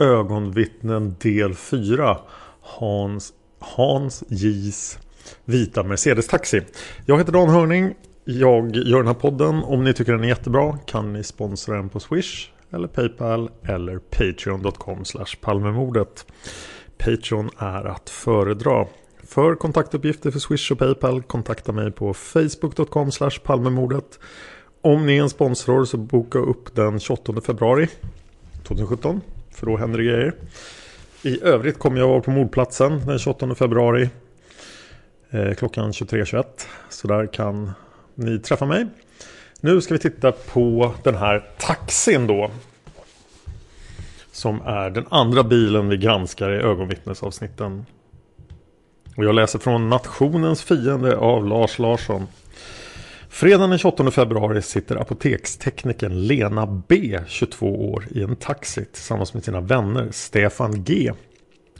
Ögonvittnen del 4 Hans, Hans J's vita Mercedes Taxi. Jag heter Dan Hörning. Jag gör den här podden. Om ni tycker den är jättebra kan ni sponsra den på Swish eller Paypal eller Patreon.com Palmemordet. Patreon är att föredra. För kontaktuppgifter för Swish och Paypal kontakta mig på Facebook.com Palmemordet. Om ni är en sponsor så boka upp den 28 februari 2017 för då händer det grejer. I övrigt kommer jag vara på mordplatsen den 28 februari. Eh, klockan 23.21. Så där kan ni träffa mig. Nu ska vi titta på den här taxin då. Som är den andra bilen vi granskar i ögonvittnesavsnitten. Och jag läser från Nationens fiende av Lars Larsson. Fredagen den 28 februari sitter apoteksteknikern Lena B, 22 år, i en taxi tillsammans med sina vänner Stefan G,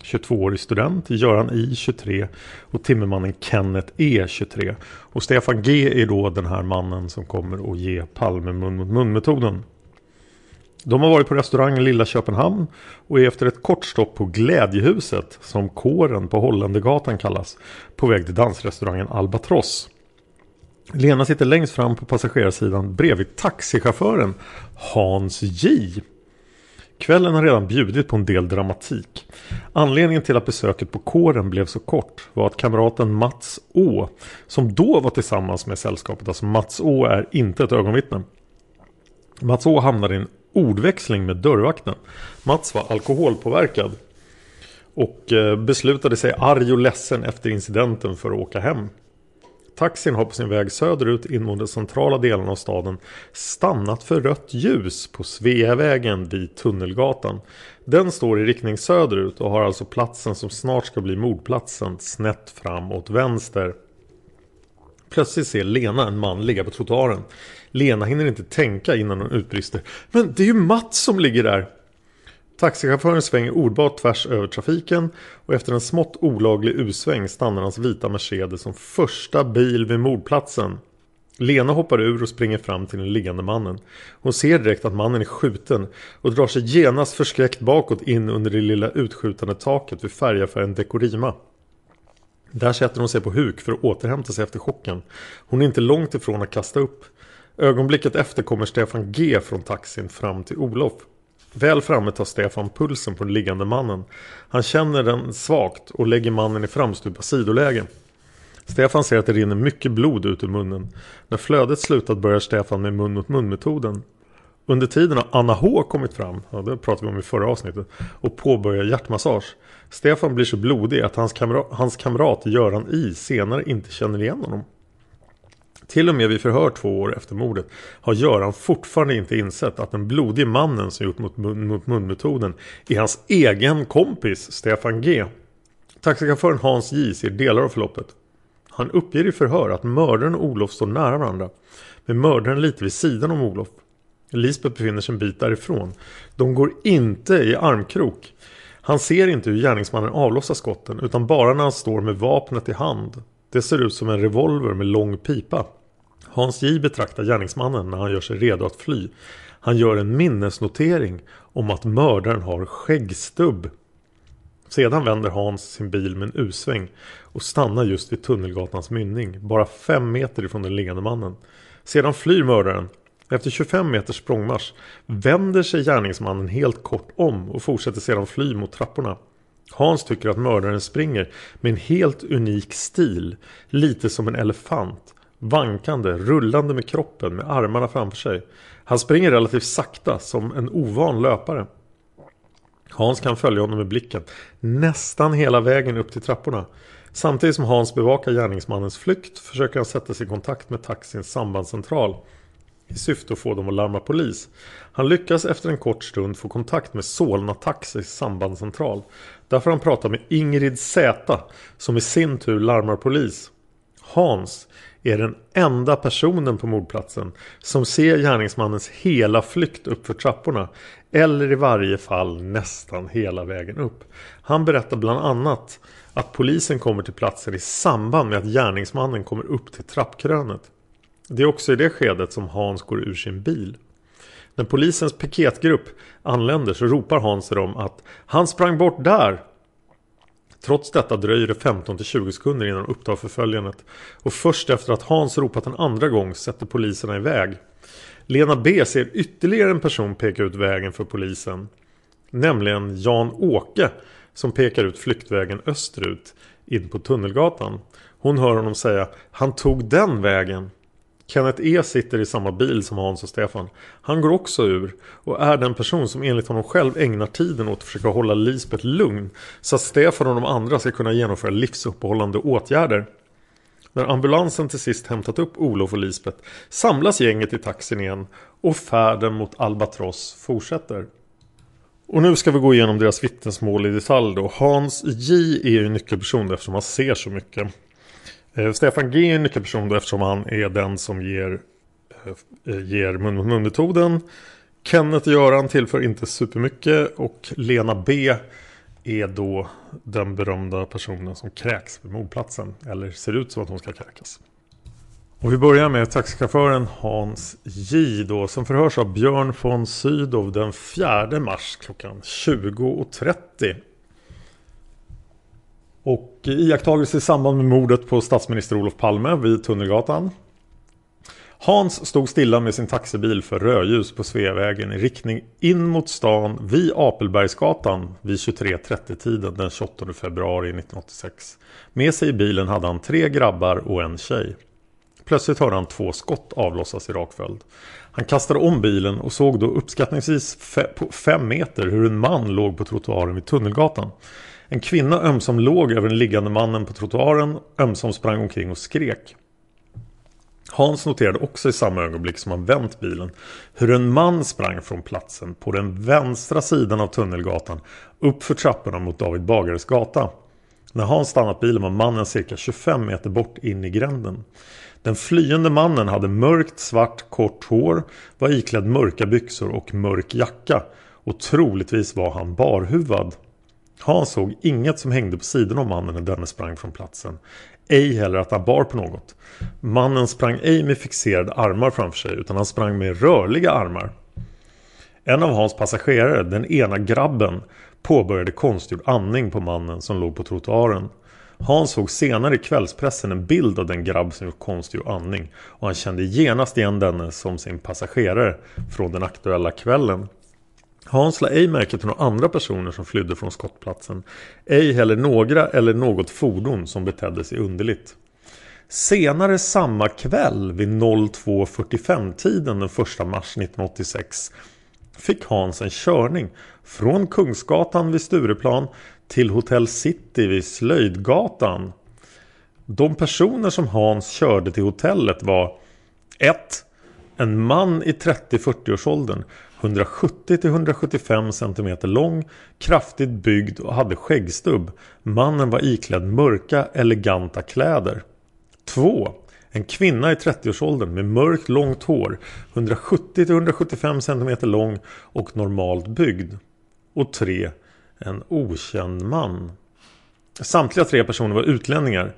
22-årig student, Göran I, 23 och timmermannen Kenneth E, 23. Och Stefan G är då den här mannen som kommer att ge Palme mun mot mun-metoden. De har varit på restaurangen Lilla Köpenhamn och är efter ett kort stopp på Glädjehuset, som kåren på Holländergatan kallas, på väg till dansrestaurangen Albatross. Lena sitter längst fram på passagerarsidan bredvid taxichauffören Hans J. Kvällen har redan bjudit på en del dramatik. Anledningen till att besöket på kåren blev så kort var att kamraten Mats Å, som då var tillsammans med sällskapet, alltså Mats Å är inte ett ögonvittne. Mats Å hamnade i en ordväxling med dörrvakten. Mats var alkoholpåverkad och eh, beslutade sig arg och ledsen efter incidenten för att åka hem. Taxin har på sin väg söderut in mot den centrala delen av staden stannat för rött ljus på Sveavägen vid Tunnelgatan. Den står i riktning söderut och har alltså platsen som snart ska bli mordplatsen snett fram åt vänster. Plötsligt ser Lena en man ligga på trottoaren. Lena hinner inte tänka innan hon utbrister. Men det är ju Mats som ligger där! Taxichauffören svänger ordbart tvärs över trafiken och efter en smått olaglig usväng stannar hans vita Mercedes som första bil vid mordplatsen. Lena hoppar ur och springer fram till den liggande mannen. Hon ser direkt att mannen är skjuten och drar sig genast förskräckt bakåt in under det lilla utskjutande taket vid färgaffären Dekorima. Där sätter hon sig på huk för att återhämta sig efter chocken. Hon är inte långt ifrån att kasta upp. Ögonblicket efter kommer Stefan G från taxin fram till Olof. Väl framme tar Stefan pulsen på den liggande mannen. Han känner den svagt och lägger mannen i framstupa sidoläge. Stefan ser att det rinner mycket blod ut ur munnen. När flödet slutat börjar Stefan med mun mot mun metoden. Under tiden har Anna H kommit fram, ja, det pratade vi om i förra avsnittet, och påbörjar hjärtmassage. Stefan blir så blodig att hans, kamra hans kamrat Göran I senare inte känner igen honom. Till och med vid förhör två år efter mordet har Göran fortfarande inte insett att den blodige mannen som gjort mot mun mot munmetoden är hans egen kompis Stefan G. Taxichauffören Hans J ser delar av förloppet. Han uppger i förhör att mördaren och Olof står nära varandra. Med mördaren lite vid sidan om Olof. Lisbeth befinner sig en bit därifrån. De går inte i armkrok. Han ser inte hur gärningsmannen avlossar skotten utan bara när han står med vapnet i hand. Det ser ut som en revolver med lång pipa. Hans J betraktar gärningsmannen när han gör sig redo att fly. Han gör en minnesnotering om att mördaren har skäggstubb. Sedan vänder Hans sin bil med en U-sväng och stannar just vid Tunnelgatans mynning, bara fem meter ifrån den liggande mannen. Sedan flyr mördaren. Efter 25 meters språngmarsch vänder sig gärningsmannen helt kort om och fortsätter sedan fly mot trapporna. Hans tycker att mördaren springer med en helt unik stil, lite som en elefant, vankande, rullande med kroppen med armarna framför sig. Han springer relativt sakta som en ovan löpare. Hans kan följa honom med blicken nästan hela vägen upp till trapporna. Samtidigt som Hans bevakar gärningsmannens flykt försöker han sätta sig i kontakt med taxins sambandscentral i syfte att få dem att larma polis. Han lyckas efter en kort stund få kontakt med Solna Taxis sambandscentral. Där får han prata med Ingrid Z som i sin tur larmar polis. Hans är den enda personen på mordplatsen som ser gärningsmannens hela flykt uppför trapporna eller i varje fall nästan hela vägen upp. Han berättar bland annat att polisen kommer till platsen i samband med att gärningsmannen kommer upp till trappkrönet. Det är också i det skedet som Hans går ur sin bil. När polisens piketgrupp anländer så ropar Hans till dem att han sprang bort där Trots detta dröjer det 15-20 sekunder innan de upptar förföljandet och först efter att Hans ropat en andra gång sätter poliserna iväg. Lena B ser ytterligare en person peka ut vägen för polisen. Nämligen Jan-Åke som pekar ut flyktvägen österut in på Tunnelgatan. Hon hör honom säga Han tog den vägen. Kenneth E sitter i samma bil som Hans och Stefan. Han går också ur och är den person som enligt honom själv ägnar tiden åt att försöka hålla Lisbeth lugn så att Stefan och de andra ska kunna genomföra livsuppehållande åtgärder. När ambulansen till sist hämtat upp Olof och Lisbeth samlas gänget i taxin igen och färden mot Albatross fortsätter. Och nu ska vi gå igenom deras vittnesmål i detalj då. Hans J är ju nyckelperson eftersom han ser så mycket. Eh, Stefan G är en nyckelperson då eftersom han är den som ger, eh, eh ger mun-mot-mun-metoden. Kenneth och Göran tillför inte supermycket och Lena B är då den berömda personen som kräks vid mordplatsen. Eller ser ut som att hon ska kräkas. Och vi börjar med taxichauffören Hans J då som förhörs av Björn von Sydow den 4 mars klockan 20.30. Och iakttagelse i samband med mordet på statsminister Olof Palme vid Tunnelgatan. Hans stod stilla med sin taxibil för rödljus på Sveavägen i riktning in mot stan vid Apelbergsgatan vid 23.30-tiden den 28 februari 1986. Med sig i bilen hade han tre grabbar och en tjej. Plötsligt hörde han två skott avlossas i rak följd. Han kastade om bilen och såg då uppskattningsvis på fem meter hur en man låg på trottoaren vid Tunnelgatan. En kvinna ömsom låg över den liggande mannen på trottoaren, ömsom sprang omkring och skrek. Hans noterade också i samma ögonblick som han vänt bilen hur en man sprang från platsen på den vänstra sidan av Tunnelgatan uppför trapporna mot David Bagares gata. När Hans stannat bilen var mannen cirka 25 meter bort in i gränden. Den flyende mannen hade mörkt svart kort hår, var iklädd mörka byxor och mörk jacka och troligtvis var han barhuvad. Hans såg inget som hängde på sidan av mannen när denne sprang från platsen. Ej heller att han bar på något. Mannen sprang ej med fixerade armar framför sig utan han sprang med rörliga armar. En av Hans passagerare, den ena grabben, påbörjade konstgjord andning på mannen som låg på trottoaren. Hans såg senare i kvällspressen en bild av den grabb som gjort konstgjord andning och han kände genast igen denne som sin passagerare från den aktuella kvällen. Hans la ej märke till några andra personer som flydde från skottplatsen. Ej heller några eller något fordon som betedde sig underligt. Senare samma kväll vid 02.45-tiden den 1 mars 1986 fick Hans en körning från Kungsgatan vid Stureplan till Hotell City vid Slöjdgatan. De personer som Hans körde till hotellet var 1. En man i 30-40-årsåldern 170-175 cm lång, kraftigt byggd och hade skäggstubb. Mannen var iklädd mörka, eleganta kläder. 2. En kvinna i 30-årsåldern med mörkt långt hår 170-175 cm lång och normalt byggd. Och 3. En okänd man. Samtliga tre personer var utlänningar.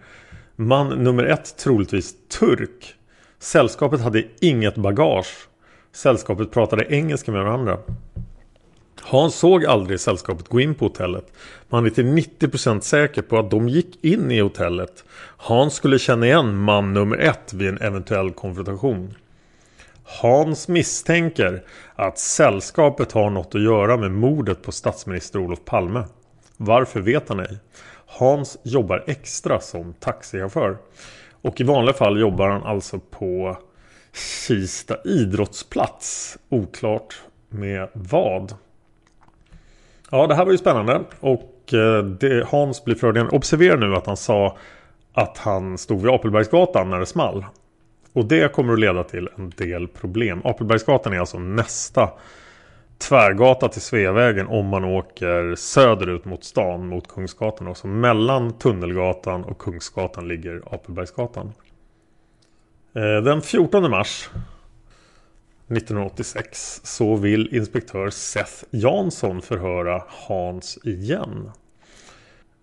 Man nummer ett troligtvis turk. Sällskapet hade inget bagage. Sällskapet pratade engelska med varandra. Hans såg aldrig sällskapet gå in på hotellet. Men han är till 90% säker på att de gick in i hotellet. Hans skulle känna igen man nummer ett vid en eventuell konfrontation. Hans misstänker att sällskapet har något att göra med mordet på statsminister Olof Palme. Varför vet han ej. Hans jobbar extra som taxichaufför. Och i vanliga fall jobbar han alltså på Kista idrottsplats. Oklart med vad. Ja, det här var ju spännande. Och eh, det, Hans blir förhörd Observera nu att han sa att han stod vid Apelbergsgatan när det small. Och det kommer att leda till en del problem. Apelbergsgatan är alltså nästa tvärgata till Sveavägen om man åker söderut mot stan mot Kungsgatan. Och så mellan Tunnelgatan och Kungsgatan ligger Apelbergsgatan. Eh, den 14 mars 1986 så vill inspektör Seth Jansson förhöra Hans igen.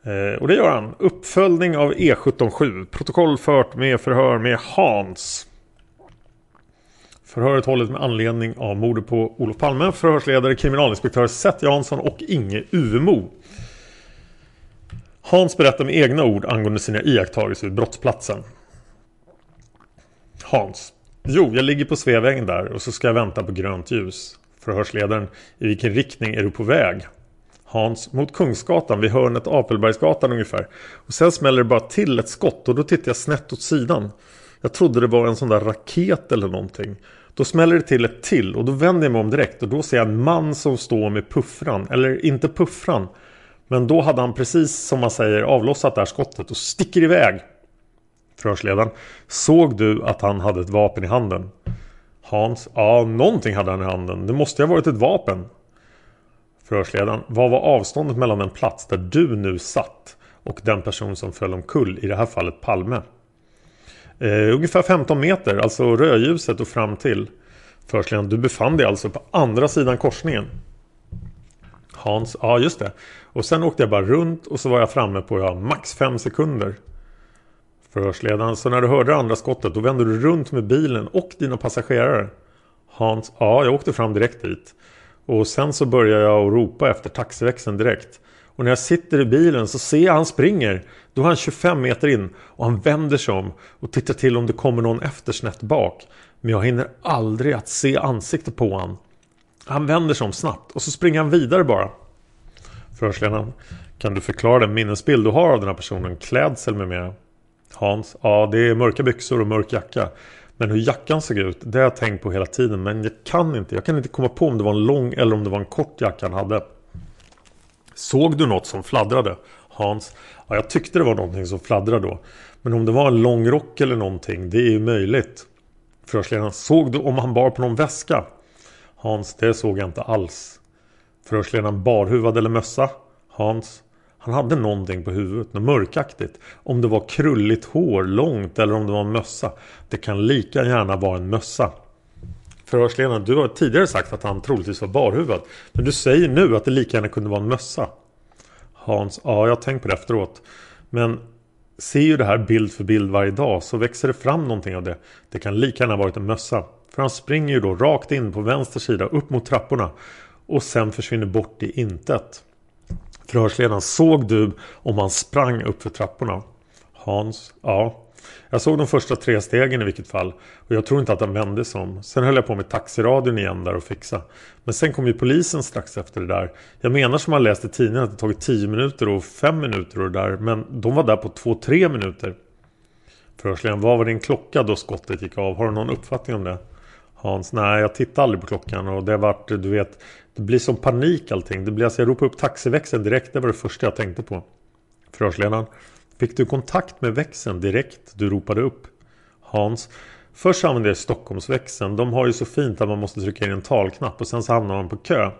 Eh, och det gör han. Uppföljning av E177. Protokoll fört med förhör med Hans. Förhöret hållet med anledning av mordet på Olof Palme. Förhörsledare kriminalinspektör Seth Jansson och Inge Uvemo. Hans berättar med egna ord angående sina iakttagelser vid brottsplatsen. Hans. Jo, jag ligger på Sveavägen där och så ska jag vänta på grönt ljus. Förhörsledaren. I vilken riktning är du på väg? Hans. Mot Kungsgatan vid hörnet Apelbergsgatan ungefär. Och sen smäller det bara till ett skott och då tittar jag snett åt sidan. Jag trodde det var en sån där raket eller någonting. Då smäller det till ett till och då vänder jag mig om direkt och då ser jag en man som står med puffran. Eller inte puffran. Men då hade han precis som man säger avlossat det här skottet och sticker iväg. Förhörsledaren. Såg du att han hade ett vapen i handen? Hans. Ja, någonting hade han i handen. Det måste ha varit ett vapen. Förhörsledaren. Vad var avståndet mellan den plats där du nu satt och den person som föll omkull, i det här fallet Palme? Eh, ungefär 15 meter, alltså rödljuset och fram till. Förhörsledaren. Du befann dig alltså på andra sidan korsningen. Hans. Ja, just det. Och sen åkte jag bara runt och så var jag framme på ja, max 5 sekunder. Förhörsledaren. Så när du hörde det andra skottet då vände du runt med bilen och dina passagerare. Hans. Ja, jag åkte fram direkt dit. Och sen så börjar jag att ropa efter taxiväxeln direkt. Och när jag sitter i bilen så ser jag han springer. Då är han 25 meter in och han vänder sig om och tittar till om det kommer någon efter snett bak. Men jag hinner aldrig att se ansiktet på han. Han vänder sig om snabbt och så springer han vidare bara. Förhörsledaren. Kan du förklara den minnesbild du har av den här personen? Klädsel med mera? Hans. Ja, det är mörka byxor och mörk jacka. Men hur jackan såg ut, det har jag tänkt på hela tiden. Men jag kan inte. Jag kan inte komma på om det var en lång eller om det var en kort jacka han hade. Såg du något som fladdrade? Hans. Ja, jag tyckte det var någonting som fladdrade då. Men om det var en lång rock eller någonting, det är ju möjligt. Förhörsledaren. Såg du om han bar på någon väska? Hans. Det såg jag inte alls. Förhörsledaren. Barhuvad eller mössa? Hans. Han hade någonting på huvudet, något mörkaktigt. Om det var krulligt hår, långt eller om det var en mössa. Det kan lika gärna vara en mössa. Förhörsledaren, du har tidigare sagt att han troligtvis var barhuvad. Men du säger nu att det lika gärna kunde vara en mössa. Hans, ja jag har tänkt på det efteråt. Men ser ju det här bild för bild varje dag så växer det fram någonting av det. Det kan lika gärna ha varit en mössa. För han springer ju då rakt in på vänster sida upp mot trapporna. Och sen försvinner bort i intet. Förhörsledaren, såg du om han sprang upp för trapporna? Hans, ja. Jag såg de första tre stegen i vilket fall. Och jag tror inte att han vände sig om. Sen höll jag på med taxiradion igen där och fixa. Men sen kom ju polisen strax efter det där. Jag menar som man läste i tidningen att det tagit 10 minuter och 5 minuter och det där. Men de var där på 2-3 minuter. Förhörsledaren, vad var din klocka då skottet gick av? Har du någon uppfattning om det? Hans, nej jag tittar aldrig på klockan och det vart, du vet, det blir som panik allting. Det blir alltså, jag ropade upp taxiväxeln direkt, det var det första jag tänkte på. Förhörsledaren, fick du kontakt med växeln direkt du ropade upp? Hans, först använde jag Stockholmsväxeln. De har ju så fint att man måste trycka in en talknapp och sen så hamnar man på kö.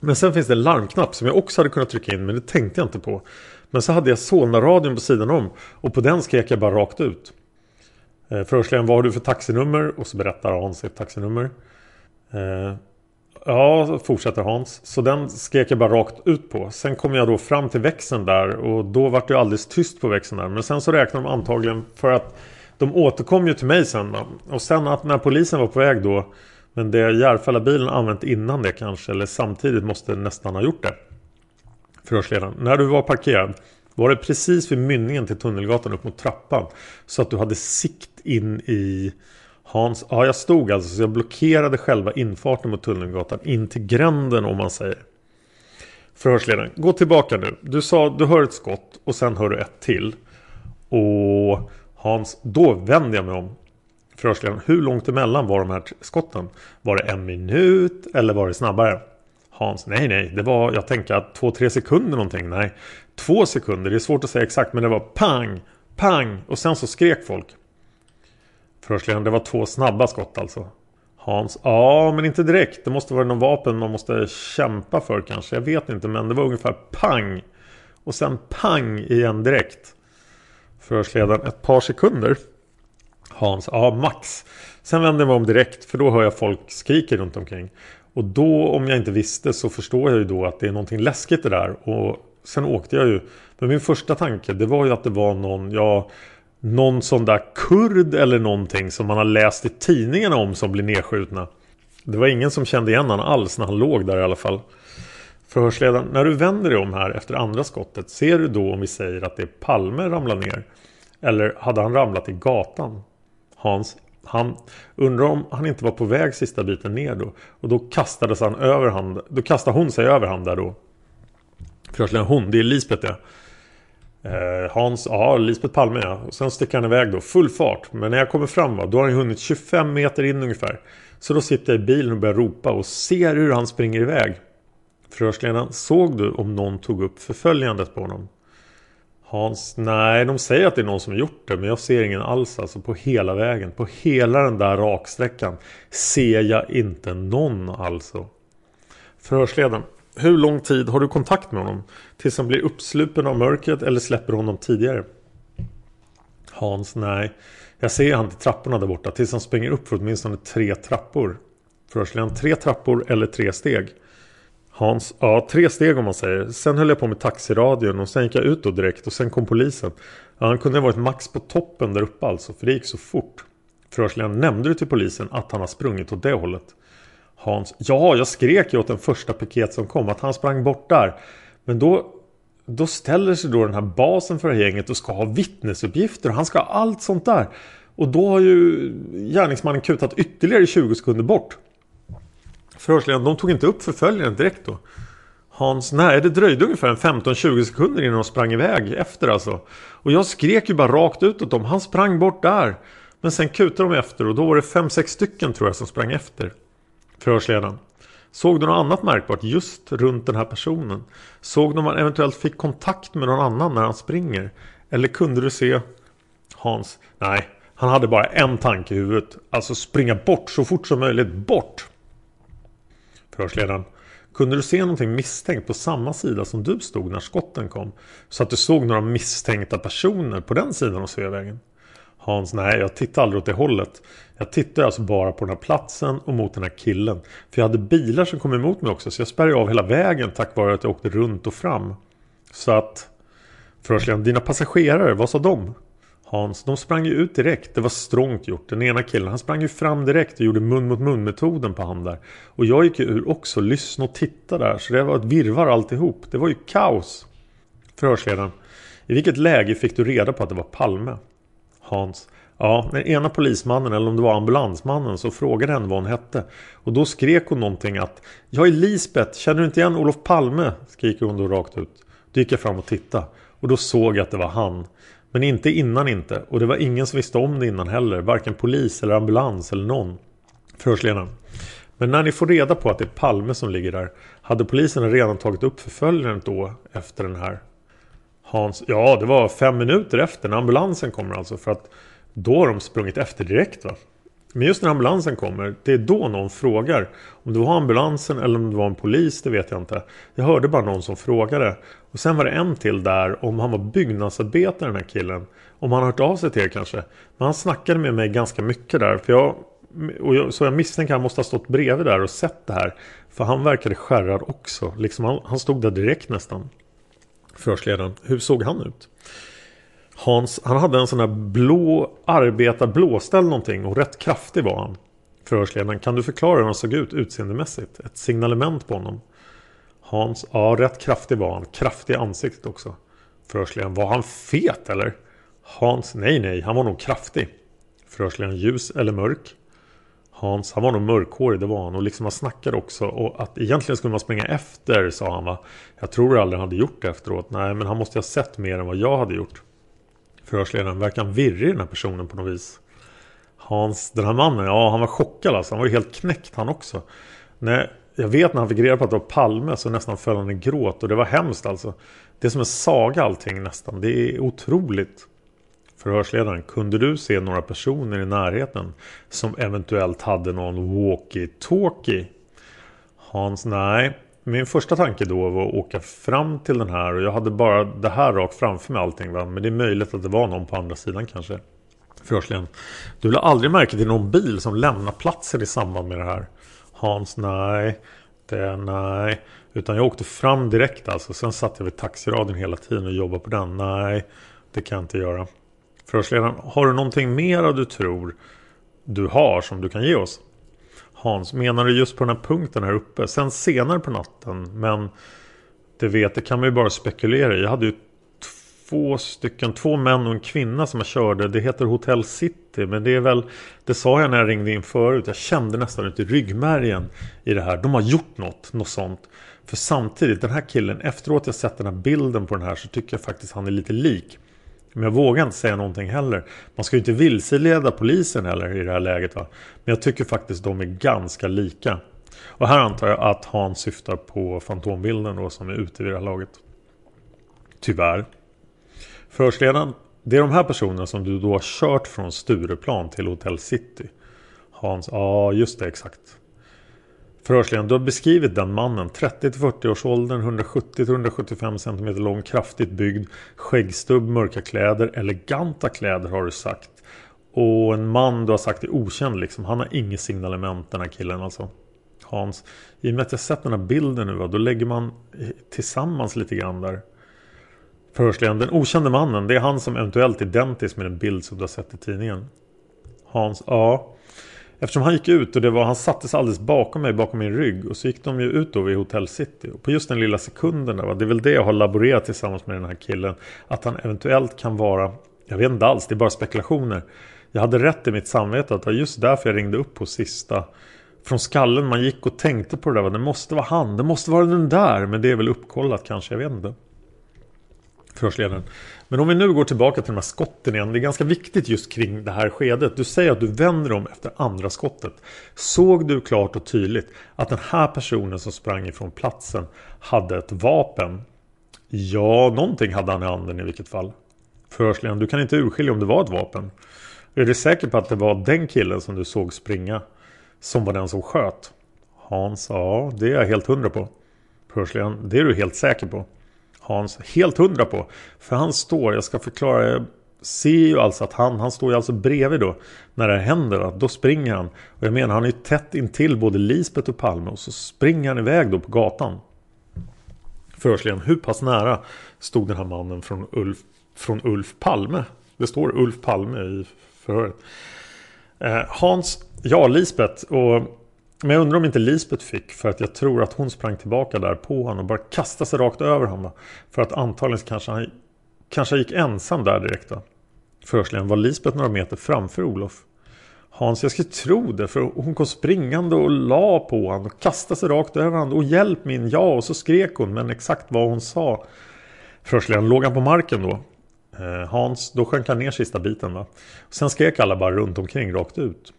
Men sen finns det en larmknapp som jag också hade kunnat trycka in men det tänkte jag inte på. Men så hade jag Solna-radion på sidan om och på den skrek jag bara rakt ut. Eh, Förhörsledaren, vad har du för taxinummer? Och så berättar Hans sitt taxinummer. Eh, ja, fortsätter Hans. Så den skrek jag bara rakt ut på. Sen kom jag då fram till växeln där och då vart det alldeles tyst på växeln där. Men sen så räknade de antagligen för att de återkom ju till mig sen. Och sen att när polisen var på väg då men det Järfälla-bilen använt innan det kanske eller samtidigt måste nästan ha gjort det. Förhörsledaren. När du var parkerad var det precis vid mynningen till Tunnelgatan upp mot trappan. Så att du hade sikt in i Hans... Ja, jag stod alltså så jag blockerade själva infarten mot Tunnelgatan in till gränden om man säger. Förhörsledaren. Gå tillbaka nu. Du sa du hör ett skott och sen hör du ett till. Och Hans, då vänder jag mig om. Förhörsledaren. Hur långt emellan var de här skotten? Var det en minut eller var det snabbare? Hans, nej nej, det var, jag tänker att två, tre sekunder någonting. Nej, två sekunder, det är svårt att säga exakt, men det var pang, pang och sen så skrek folk. Förhörsledaren, det var två snabba skott alltså. Hans, ja men inte direkt, det måste vara någon vapen man måste kämpa för kanske, jag vet inte, men det var ungefär pang. Och sen pang igen direkt. Förhörsledaren, ett par sekunder. Hans, ja max. Sen vänder jag mig om direkt för då hör jag folk skrika runt omkring. Och då om jag inte visste så förstår jag ju då att det är någonting läskigt det där. Och sen åkte jag ju. Men min första tanke det var ju att det var någon, ja, någon sån där kurd eller någonting som man har läst i tidningarna om som blir nedskjutna. Det var ingen som kände igen honom alls när han låg där i alla fall. Förhörsledaren, när du vänder dig om här efter andra skottet, ser du då om vi säger att det är Palme ramlar ner? Eller hade han ramlat i gatan? Hans, han undrar om han inte var på väg sista biten ner då. Och då kastades han över han. Då kastade hon sig över han där då. Förhörsledaren hon, det är Lisbeth det. Eh, Hans, ja Lisbeth Palme ja. Och sen sticker han iväg då, full fart. Men när jag kommer fram va, då har han hunnit 25 meter in ungefär. Så då sitter jag i bilen och börjar ropa och ser hur han springer iväg. Förhörsledaren, såg du om någon tog upp förföljandet på honom? Hans, nej de säger att det är någon som har gjort det men jag ser ingen alls alltså på hela vägen. På hela den där raksträckan ser jag inte någon alltså. Förhörsledaren, hur lång tid har du kontakt med honom? Tills han blir uppslupen av mörkret eller släpper honom tidigare? Hans, nej. Jag ser han till trapporna där borta tills han springer upp för åtminstone tre trappor. Förhörsledaren, tre trappor eller tre steg? Hans, ja tre steg om man säger. Sen höll jag på med taxiradion och sen gick jag ut då direkt och sen kom polisen. Ja, han kunde ha varit max på toppen där uppe alltså för det gick så fort. Förhörsledaren, nämnde du till polisen att han har sprungit åt det hållet? Hans, ja jag skrek ju åt den första piket som kom att han sprang bort där. Men då, då ställer sig då den här basen för gänget och ska ha vittnesuppgifter och han ska ha allt sånt där. Och då har ju gärningsmannen kutat ytterligare 20 sekunder bort. Förhörsledaren, de tog inte upp förföljaren direkt då. Hans, nej det dröjde ungefär en 15-20 sekunder innan de sprang iväg efter alltså. Och jag skrek ju bara rakt ut åt dem. Han sprang bort där. Men sen kutade de efter och då var det 5-6 stycken tror jag som sprang efter. Förhörsledaren. Såg du något annat märkbart just runt den här personen? Såg du om han eventuellt fick kontakt med någon annan när han springer? Eller kunde du se Hans? Nej, han hade bara en tanke i huvudet. Alltså springa bort så fort som möjligt. Bort! Förhörsledaren. Kunde du se någonting misstänkt på samma sida som du stod när skotten kom? Så att du såg några misstänkta personer på den sidan av Sveavägen? Hans, nej jag tittade aldrig åt det hållet. Jag tittade alltså bara på den här platsen och mot den här killen. För jag hade bilar som kom emot mig också så jag spärrade av hela vägen tack vare att jag åkte runt och fram. Så att... Förhörsledaren, dina passagerare, vad sa de? Hans, de sprang ju ut direkt. Det var strångt gjort. Den ena killen, han sprang ju fram direkt och gjorde mun mot mun metoden på han där. Och jag gick ju ur också, lyssna och titta där. Så det var ett virvar alltihop. Det var ju kaos. Förhörsledaren, i vilket läge fick du reda på att det var Palme? Hans, ja, den ena polismannen eller om det var ambulansmannen så frågade henne vad hon hette. Och då skrek hon någonting att Jag är Lisbeth, känner du inte igen Olof Palme? Skriker hon då rakt ut. Då gick jag fram och tittade. Och då såg jag att det var han. Men inte innan inte. Och det var ingen som visste om det innan heller. Varken polis eller ambulans eller någon. Förhörsledaren. Men när ni får reda på att det är Palme som ligger där. Hade polisen redan tagit upp förföljaren då efter den här? Hans. Ja, det var fem minuter efter när ambulansen kommer alltså. För att då har de sprungit efter direkt va. Men just när ambulansen kommer, det är då någon frågar. Om det var ambulansen eller om det var en polis, det vet jag inte. Jag hörde bara någon som frågade. Och sen var det en till där om han var byggnadsarbetare den här killen. Om han har hört av sig till er kanske. Men han snackade med mig ganska mycket där. För jag, och jag, så jag misstänker att han måste ha stått bredvid där och sett det här. För han verkade skärrad också. Liksom han, han stod där direkt nästan. Förhörsledaren. Hur såg han ut? Hans, han hade en sån här blå arbetarblåställ någonting och rätt kraftig var han. Förhörsledaren, kan du förklara hur han såg ut utseendemässigt? Ett signalement på honom. Hans, ja rätt kraftig var han. Kraftig ansiktet också. Förhörsledaren, var han fet eller? Hans, nej nej, han var nog kraftig. Förhörsledaren, ljus eller mörk? Hans, han var nog mörkhårig, det var han. Och liksom han snackade också. Och att egentligen skulle man springa efter, sa han va. Jag tror aldrig han hade gjort det efteråt. Nej, men han måste ha sett mer än vad jag hade gjort. Förhörsledaren, verkar han virrig den här personen på något vis? Hans, den här mannen, ja han var chockad alltså. Han var ju helt knäckt han också. Nej, jag vet när han fick reda på att det var Palme så nästan föll han i gråt. Och det var hemskt alltså. Det är som en saga allting nästan. Det är otroligt. Förhörsledaren, kunde du se några personer i närheten som eventuellt hade någon walkie-talkie? Hans, nej. Min första tanke då var att åka fram till den här och jag hade bara det här rakt framför mig allting va? Men det är möjligt att det var någon på andra sidan kanske. Förhörsledaren, du lade aldrig märke till någon bil som lämnar platsen i samband med det här? Hans, nej. Det, nej. Utan jag åkte fram direkt alltså. Sen satt jag vid taxiradion hela tiden och jobbade på den. Nej, det kan jag inte göra. Förhörsledaren, har du någonting mer du tror du har som du kan ge oss? Hans, menar du just på den här punkten här uppe? Sen senare på natten, men det vet, det kan man ju bara spekulera i. Jag hade ju två stycken, två män och en kvinna som jag körde. Det heter Hotel City, men det är väl, det sa jag när jag ringde in förut. Jag kände nästan ut i ryggmärgen i det här. De har gjort något, något sånt. För samtidigt, den här killen, efteråt jag sett den här bilden på den här så tycker jag faktiskt han är lite lik men jag vågar inte säga någonting heller. Man ska ju inte vilseleda polisen heller i det här läget. Va? Men jag tycker faktiskt de är ganska lika. Och här antar jag att han syftar på fantombilden då som är ute vid det här laget. Tyvärr. Förhörsledaren, det är de här personerna som du då har kört från Stureplan till Hotel City. Hans, ja just det exakt. Förhörsledaren, du har beskrivit den mannen. 30-40 års åldern, 170-175 cm lång, kraftigt byggd, skäggstubb, mörka kläder, eleganta kläder har du sagt. Och en man du har sagt är okänd liksom. Han har inget signalement den här killen alltså. Hans. I och med att jag sett den här bilden nu då lägger man eh, tillsammans lite grann där. Förhörsledaren, den okände mannen, det är han som eventuellt är identisk med den bild som du har sett i tidningen. Hans, ja. Eftersom han gick ut och det var, han sattes alldeles bakom mig, bakom min rygg. Och så gick de ju ut då vid Hotel City. Och på just den lilla sekunden där, va, det är väl det jag har laborerat tillsammans med den här killen. Att han eventuellt kan vara, jag vet inte alls, det är bara spekulationer. Jag hade rätt i mitt samvete att det var just därför jag ringde upp på sista. Från skallen man gick och tänkte på det där, va, det måste vara han, det måste vara den där. Men det är väl uppkollat kanske, jag vet inte. Förhörsledaren. Men om vi nu går tillbaka till de här skotten igen. Det är ganska viktigt just kring det här skedet. Du säger att du vänder om efter andra skottet. Såg du klart och tydligt att den här personen som sprang ifrån platsen hade ett vapen? Ja, någonting hade han i handen i vilket fall. Förhörsledaren, du kan inte urskilja om det var ett vapen. Är du säker på att det var den killen som du såg springa som var den som sköt? Hans, ja, det är jag helt hundra på. Förhörsledaren, det är du helt säker på. Hans helt hundra på. För han står, jag ska förklara, jag ser ju alltså att han, han står ju alltså bredvid då. När det händer, då springer han. Och jag menar, han är ju tätt intill både Lisbeth och Palme. Och så springer han iväg då på gatan. Förhörsledaren, hur pass nära stod den här mannen från Ulf, från Ulf Palme? Det står Ulf Palme i förhöret. Eh, Hans, ja Lisbeth och men jag undrar om inte Lisbeth fick för att jag tror att hon sprang tillbaka där på honom och bara kastade sig rakt över honom. För att antagligen kanske han kanske gick ensam där direkt. Då. Förhörsledaren var Lisbeth några meter framför Olof. Hans, jag skulle tro det för hon kom springande och la på honom och kastade sig rakt över honom. Och hjälp min, ja, och så skrek hon men exakt vad hon sa. Förhörsledaren, låg han på marken då? Eh, Hans, då sjönk han ner sista biten va. Sen skrek alla bara runt omkring rakt ut.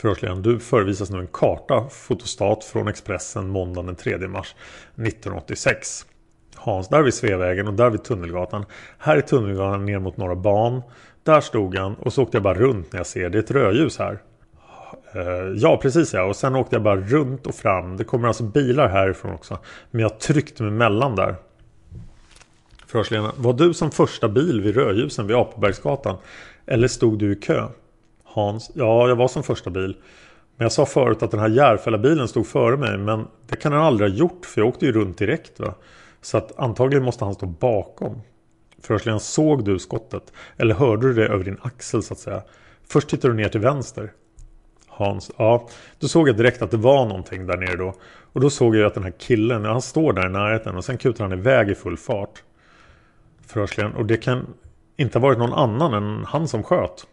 Förhörsledaren, du förevisas nu en karta, fotostat från Expressen måndagen den 3 mars 1986. Hans, där vid Sveavägen och där vid Tunnelgatan. Här är Tunnelgatan ner mot Norra Ban. Där stod han och så åkte jag bara runt när jag ser det är ett rödljus här. Eh, ja, precis ja. Och sen åkte jag bara runt och fram. Det kommer alltså bilar härifrån också. Men jag tryckte mig mellan där. Förhörsledaren, var du som första bil vid rödljusen vid Apobergsgatan? Eller stod du i kö? Hans, ja jag var som första bil. Men jag sa förut att den här Järfälla-bilen stod före mig. Men det kan han aldrig ha gjort för jag åkte ju runt direkt. Va? Så att antagligen måste han stå bakom. Förhörsledaren, såg du skottet? Eller hörde du det över din axel så att säga? Först tittade du ner till vänster. Hans, ja. Då såg jag direkt att det var någonting där nere då. Och då såg jag att den här killen, han står där i närheten och sen kutar han iväg i full fart. Förhörsledaren, och det kan inte ha varit någon annan än han som sköt.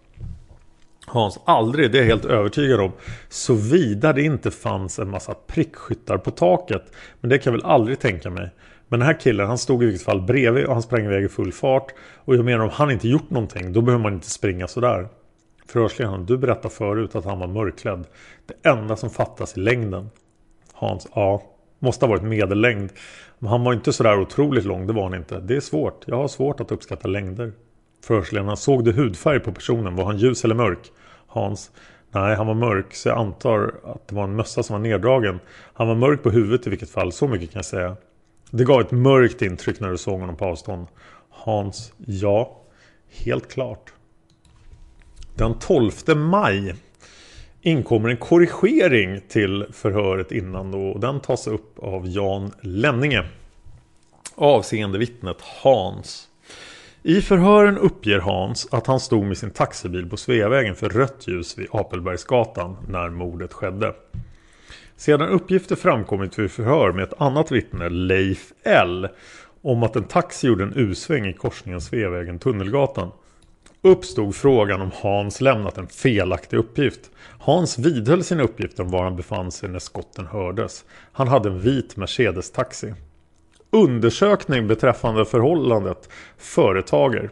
Hans, aldrig, det är jag helt övertygad om. Såvida det inte fanns en massa prickskyttar på taket. Men det kan jag väl aldrig tänka mig. Men den här killen, han stod i vilket fall bredvid och han sprang iväg i full fart. Och jag menar om han inte gjort någonting, då behöver man inte springa sådär. Förhörsledaren, du berättade förut att han var mörklädd. Det enda som fattas i längden. Hans, ja, måste ha varit medellängd. Men han var inte sådär otroligt lång, det var han inte. Det är svårt, jag har svårt att uppskatta längder. Förhörsledaren, såg du hudfärg på personen? Var han ljus eller mörk? Hans, nej han var mörk så jag antar att det var en mössa som var neddragen. Han var mörk på huvudet i vilket fall, så mycket kan jag säga. Det gav ett mörkt intryck när du såg honom på avstånd. Hans, ja, helt klart. Den 12 maj inkommer en korrigering till förhöret innan då. Och den tas upp av Jan Lenninge. Avseende vittnet Hans. I förhören uppger Hans att han stod med sin taxibil på Sveavägen för rött ljus vid Apelbergsgatan när mordet skedde. Sedan uppgifter framkommit vid förhör med ett annat vittne, Leif L. om att en taxi gjorde en U-sväng i korsningen Sveavägen-Tunnelgatan uppstod frågan om Hans lämnat en felaktig uppgift. Hans vidhöll sin uppgift om var han befann sig när skotten hördes. Han hade en vit Mercedes-taxi. Undersökning beträffande förhållandet företager.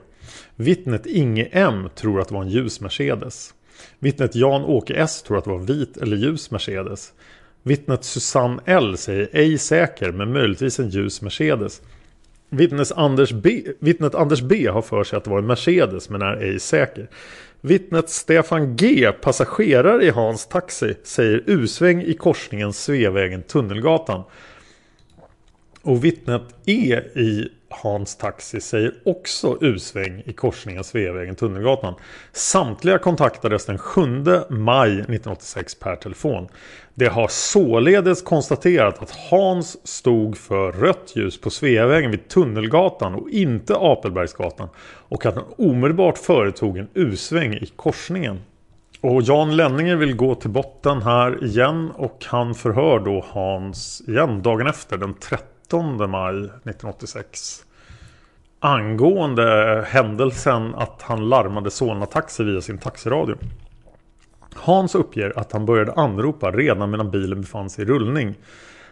Vittnet Inge M tror att det var en ljus Mercedes. Vittnet Jan-Åke S tror att det var vit eller ljus Mercedes. Vittnet Susanne L säger ej säker men möjligtvis en ljus Mercedes. Anders, B, vittnet Anders B har för sig att det var en Mercedes men är ej säker. Vittnet Stefan G, passagerare i Hans taxi, säger U-sväng i korsningen Sveavägen-Tunnelgatan. Och vittnet E i Hans Taxi säger också U-sväng i korsningen Sveavägen-Tunnelgatan. Samtliga kontaktades den 7 maj 1986 per telefon. Det har således konstaterat att Hans stod för rött ljus på Sveavägen vid Tunnelgatan och inte Apelbergsgatan. Och att han omedelbart företog en U-sväng i korsningen. Och Jan Lenninger vill gå till botten här igen och han förhör då Hans igen dagen efter den 13 maj 1986 angående händelsen att han larmade Solna Taxi via sin taxiradio. Hans uppger att han började anropa redan medan bilen befann sig i rullning.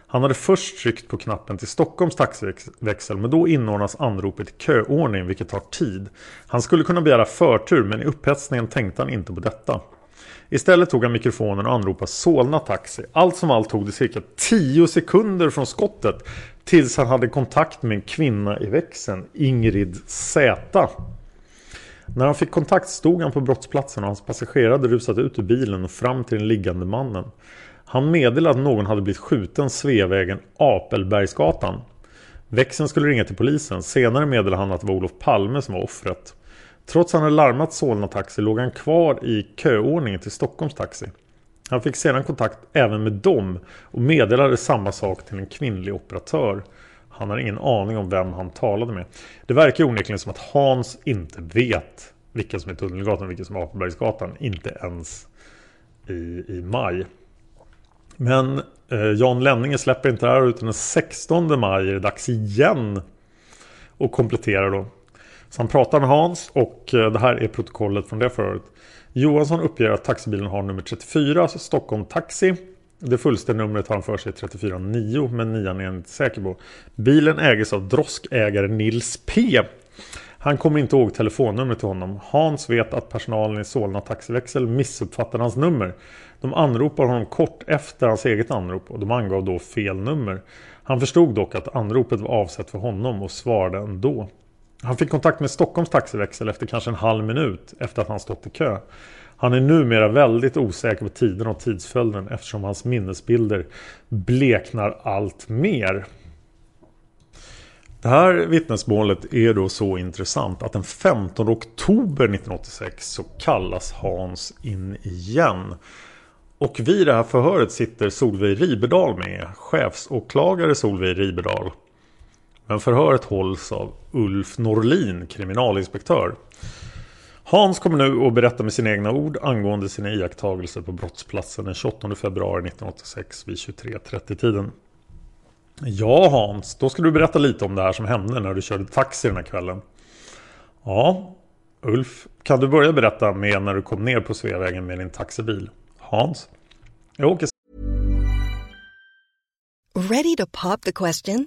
Han hade först tryckt på knappen till Stockholms taxiväxel men då inordnas anropet i köordning vilket tar tid. Han skulle kunna begära förtur men i upphetsningen tänkte han inte på detta. Istället tog han mikrofonen och anropade Solna Taxi. Allt som allt tog det cirka 10 sekunder från skottet tills han hade kontakt med en kvinna i växeln, Ingrid Z. När han fick kontakt stod han på brottsplatsen och hans passagerare rusat ut ur bilen och fram till den liggande mannen. Han meddelade att någon hade blivit skjuten Sveavägen Apelbergsgatan. Växeln skulle ringa till polisen. Senare meddelade han att det var Olof Palme som var offret. Trots att han hade larmat Solna Taxi låg han kvar i köordningen till Stockholms Taxi. Han fick sedan kontakt även med dem och meddelade samma sak till en kvinnlig operatör. Han har ingen aning om vem han talade med. Det verkar onekligen som att Hans inte vet vilka som är Tunnelgatan och vilka som är Apelbergsgatan. Inte ens i, i maj. Men eh, Jan Lenninge släpper inte det här utan den 16 maj är det dags igen. Och kompletterar då. Så han pratar med Hans och eh, det här är protokollet från det förut. Johansson uppger att taxibilen har nummer 34, alltså Stockholm Taxi. Det fullständiga numret har han för sig 349 men nian är han inte säker på. Bilen ägs av droskägare Nils P. Han kommer inte ihåg telefonnumret till honom. Hans vet att personalen i Solna taxiväxel missuppfattar hans nummer. De anropar honom kort efter hans eget anrop och de angav då fel nummer. Han förstod dock att anropet var avsett för honom och svarade ändå. Han fick kontakt med Stockholms taxiväxel efter kanske en halv minut efter att han stått i kö. Han är numera väldigt osäker på tiden och tidsföljden eftersom hans minnesbilder bleknar allt mer. Det här vittnesmålet är då så intressant att den 15 oktober 1986 så kallas Hans in igen. Och vid det här förhöret sitter Solveig Ribedal med, chefsåklagare Solveig Ribedal. Men förhöret hålls av Ulf Norlin, kriminalinspektör. Hans kommer nu att berätta med sina egna ord angående sina iakttagelser på brottsplatsen den 28 februari 1986 vid 23.30-tiden. Ja Hans, då ska du berätta lite om det här som hände när du körde taxi den här kvällen. Ja, Ulf, kan du börja berätta med när du kom ner på Sveavägen med din taxibil? Hans? Jag åker... Ready to pop the question?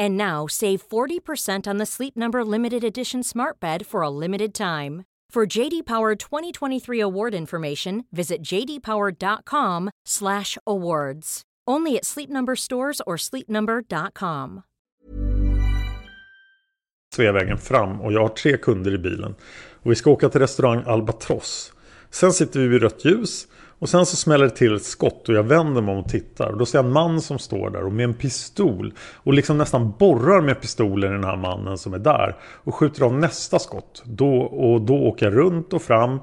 And now save 40% on the Sleep Number limited edition Smart Bed for a limited time. For JD Power 2023 award information, visit jdpower.com/awards. Only at Sleep Number stores or sleepnumber.com. Sveavägen fram och jag har tre kunder i bilen. Och vi ska åka till restaurang Albatross. Sen sitter vi vid rött ljus och sen så smäller det till ett skott och jag vänder mig om och tittar. Och då ser jag en man som står där och med en pistol. Och liksom nästan borrar med pistolen i den här mannen som är där. Och skjuter av nästa skott. Då, och då åker jag runt och fram.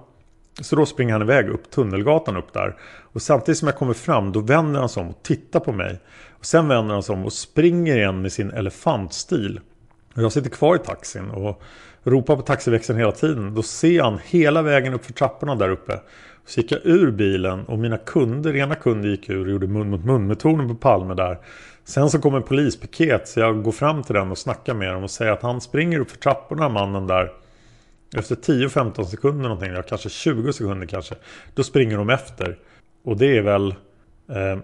Så då springer han iväg upp Tunnelgatan upp där. Och samtidigt som jag kommer fram då vänder han sig om och tittar på mig. Och sen vänder han sig om och springer igen med sin elefantstil. Och jag sitter kvar i taxin och ropar på taxiväxeln hela tiden. Då ser han hela vägen upp för trapporna där uppe. Så gick jag ur bilen och mina kunder, ena kunden gick ur och gjorde mun mot mun metoden på Palme där. Sen så kom en polispiket så jag går fram till den och snackar med dem och säger att han springer upp för trapporna mannen där. Efter 10-15 sekunder någonting, ja, kanske 20 sekunder kanske. Då springer de efter. Och det är väl... Eh,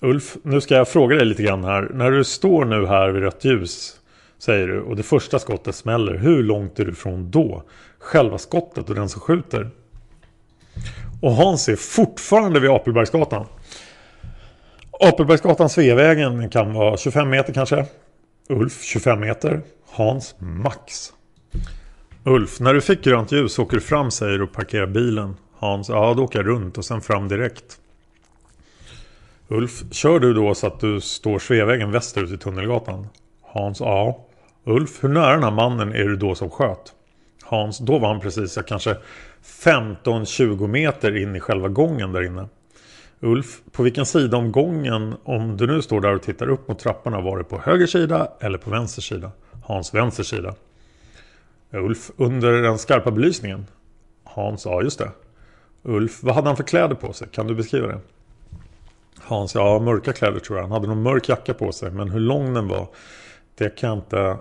Ulf, nu ska jag fråga dig lite grann här. När du står nu här vid rött ljus Säger du och det första skottet smäller. Hur långt är du ifrån då? Själva skottet och den som skjuter. Och Hans är fortfarande vid Apelbergsgatan. Apelbergsgatan Sveavägen kan vara 25 meter kanske. Ulf 25 meter. Hans max. Ulf, när du fick grönt ljus åker du fram säger du och parkerar bilen. Hans, ja då åker jag runt och sen fram direkt. Ulf, kör du då så att du står Sveavägen västerut i Tunnelgatan? Hans, ja. Ulf, hur nära den här mannen är du då som sköt? Hans, då var han precis kanske 15-20 meter in i själva gången där inne. Ulf, på vilken sida om gången, om du nu står där och tittar upp mot trapporna, var det på höger sida eller på vänster sida? Hans, vänster sida. Ulf, under den skarpa belysningen? Hans, ja just det. Ulf, vad hade han för kläder på sig? Kan du beskriva det? Hans, ja mörka kläder tror jag. Han hade någon mörk jacka på sig. Men hur lång den var, det kan jag inte...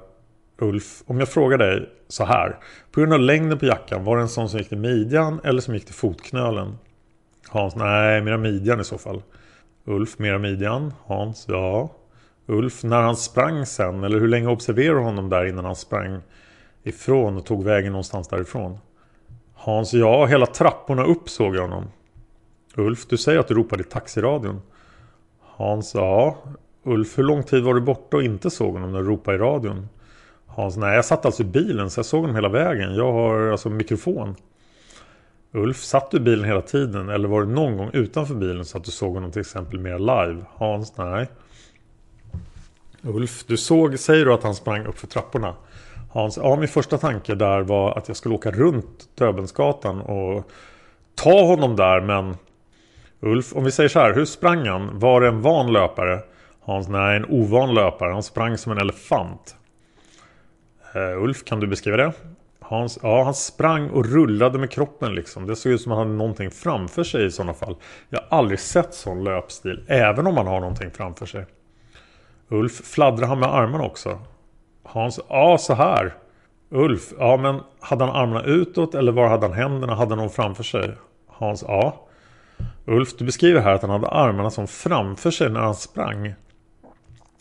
Ulf, om jag frågar dig så här. På grund av längden på jackan, var det en sån som gick till midjan eller som gick till fotknölen? Hans, nej, mera midjan i så fall. Ulf, mera midjan. Hans, ja. Ulf, när han sprang sen, eller hur länge observerade du honom där innan han sprang ifrån och tog vägen någonstans därifrån? Hans, ja, hela trapporna upp såg jag honom. Ulf, du säger att du ropade i taxiradion. Hans, ja. Ulf, hur lång tid var du borta och inte såg honom när du ropade i radion? Hans, nej jag satt alltså i bilen så jag såg honom hela vägen. Jag har alltså mikrofon. Ulf, satt du i bilen hela tiden eller var det någon gång utanför bilen så att du såg honom till exempel mer live? Hans, nej. Ulf, du såg, säger du att han sprang upp för trapporna? Hans, ja min första tanke där var att jag skulle åka runt Döbensgatan och ta honom där men Ulf, om vi säger så här, hur sprang han? Var det en van löpare? Hans, nej en ovan löpare. Han sprang som en elefant. Uh, Ulf, kan du beskriva det? Hans, ja, han sprang och rullade med kroppen liksom. Det såg ut som att han hade någonting framför sig i sådana fall. Jag har aldrig sett sån löpstil, även om man har någonting framför sig. Ulf, fladdrar han med armarna också? Hans, ja så här. Ulf, ja men hade han armarna utåt eller var hade han händerna? Hade han någon framför sig? Hans, ja. Ulf, du beskriver här att han hade armarna som framför sig när han sprang.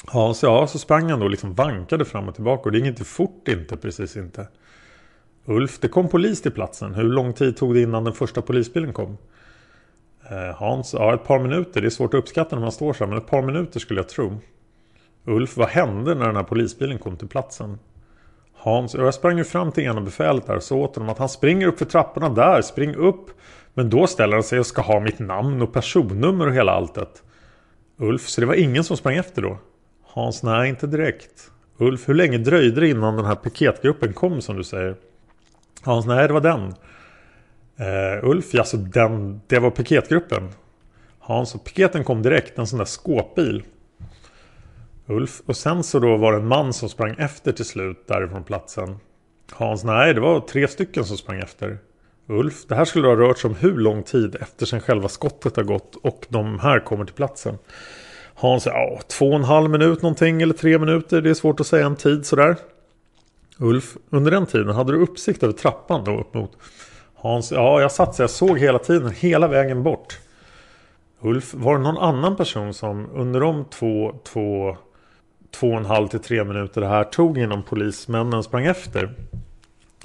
Hans, ja så sprang han då liksom vankade fram och tillbaka och det gick inte fort inte, precis inte. Ulf, det kom polis till platsen. Hur lång tid tog det innan den första polisbilen kom? Eh, Hans, ja ett par minuter. Det är svårt att uppskatta när man står så här, men ett par minuter skulle jag tro. Ulf, vad hände när den här polisbilen kom till platsen? Hans, jag sprang ju fram till ena befälet där och sa åt honom att han springer upp för trapporna där, spring upp. Men då ställer han sig och ska ha mitt namn och personnummer och hela alltet. Ulf, så det var ingen som sprang efter då? Hans, nej inte direkt. Ulf, hur länge dröjde det innan den här piketgruppen kom som du säger? Hans, nej det var den. Uh, Ulf, alltså den, det var piketgruppen. Hans, och piketen kom direkt, en sån där skåpbil. Ulf, och sen så då var det en man som sprang efter till slut därifrån platsen. Hans, nej det var tre stycken som sprang efter. Ulf, det här skulle ha rört sig om hur lång tid efter sen själva skottet har gått och de här kommer till platsen. Hans, ja två och en halv minut någonting eller tre minuter, det är svårt att säga en tid sådär. Ulf, under den tiden hade du uppsikt över trappan då upp mot Hans, ja jag satt så jag såg hela tiden, hela vägen bort. Ulf, var det någon annan person som under de två, två, två och en halv till tre minuter det här tog innan polismännen sprang efter?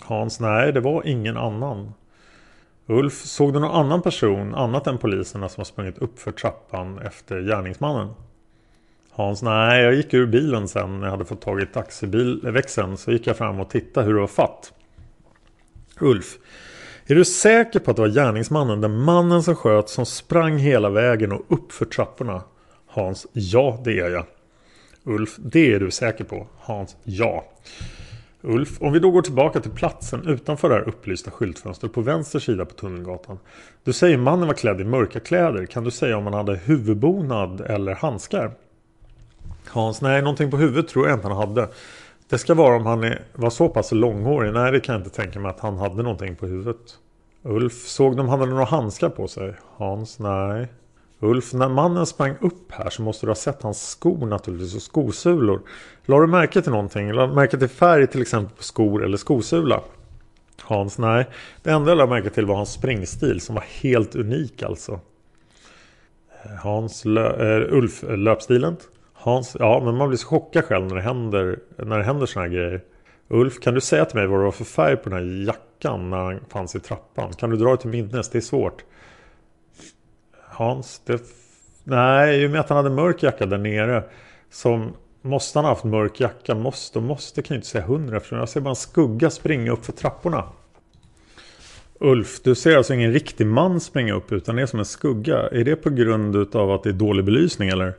Hans, nej det var ingen annan. Ulf, såg du någon annan person annat än poliserna som har sprungit upp för trappan efter gärningsmannen? Hans, nej jag gick ur bilen sen när jag hade fått tag i taxibilväxeln så gick jag fram och tittade hur det var fatt. Ulf, är du säker på att det var gärningsmannen, den mannen som sköt, som sprang hela vägen och upp för trapporna? Hans, ja det är jag. Ulf, det är du säker på? Hans, ja. Ulf, om vi då går tillbaka till platsen utanför det här upplysta skyltfönstret på vänster sida på Tunnelgatan. Du säger mannen var klädd i mörka kläder. Kan du säga om han hade huvudbonad eller handskar? Hans, nej någonting på huvudet tror jag inte han hade. Det ska vara om han är, var så pass långhårig. Nej, det kan jag inte tänka mig att han hade någonting på huvudet. Ulf, såg de han hade några handskar på sig? Hans, nej. Ulf, när mannen sprang upp här så måste du ha sett hans skor naturligtvis och skosulor. La du märke till någonting? La du märke till färg till exempel på skor eller skosula? Hans, nej. Det enda jag lade märke till var hans springstil som var helt unik alltså. Eh, hans, lö, äh, Ulf, eh, löpstilen. Hans, ja men man blir så chockad själv när det händer, när det händer såna här grejer. Ulf, kan du säga till mig vad det var för färg på den här jackan när han fanns i trappan? Kan du dra det till minnes? Det är svårt. Hans, det... Nej, i och med att han hade mörk jacka där nere. Som måste han ha haft mörk jacka? Måste och måste kan jag inte säga hundra. För jag ser bara en skugga springa upp för trapporna. Ulf, du ser alltså ingen riktig man springa upp utan det är som en skugga. Är det på grund av att det är dålig belysning eller?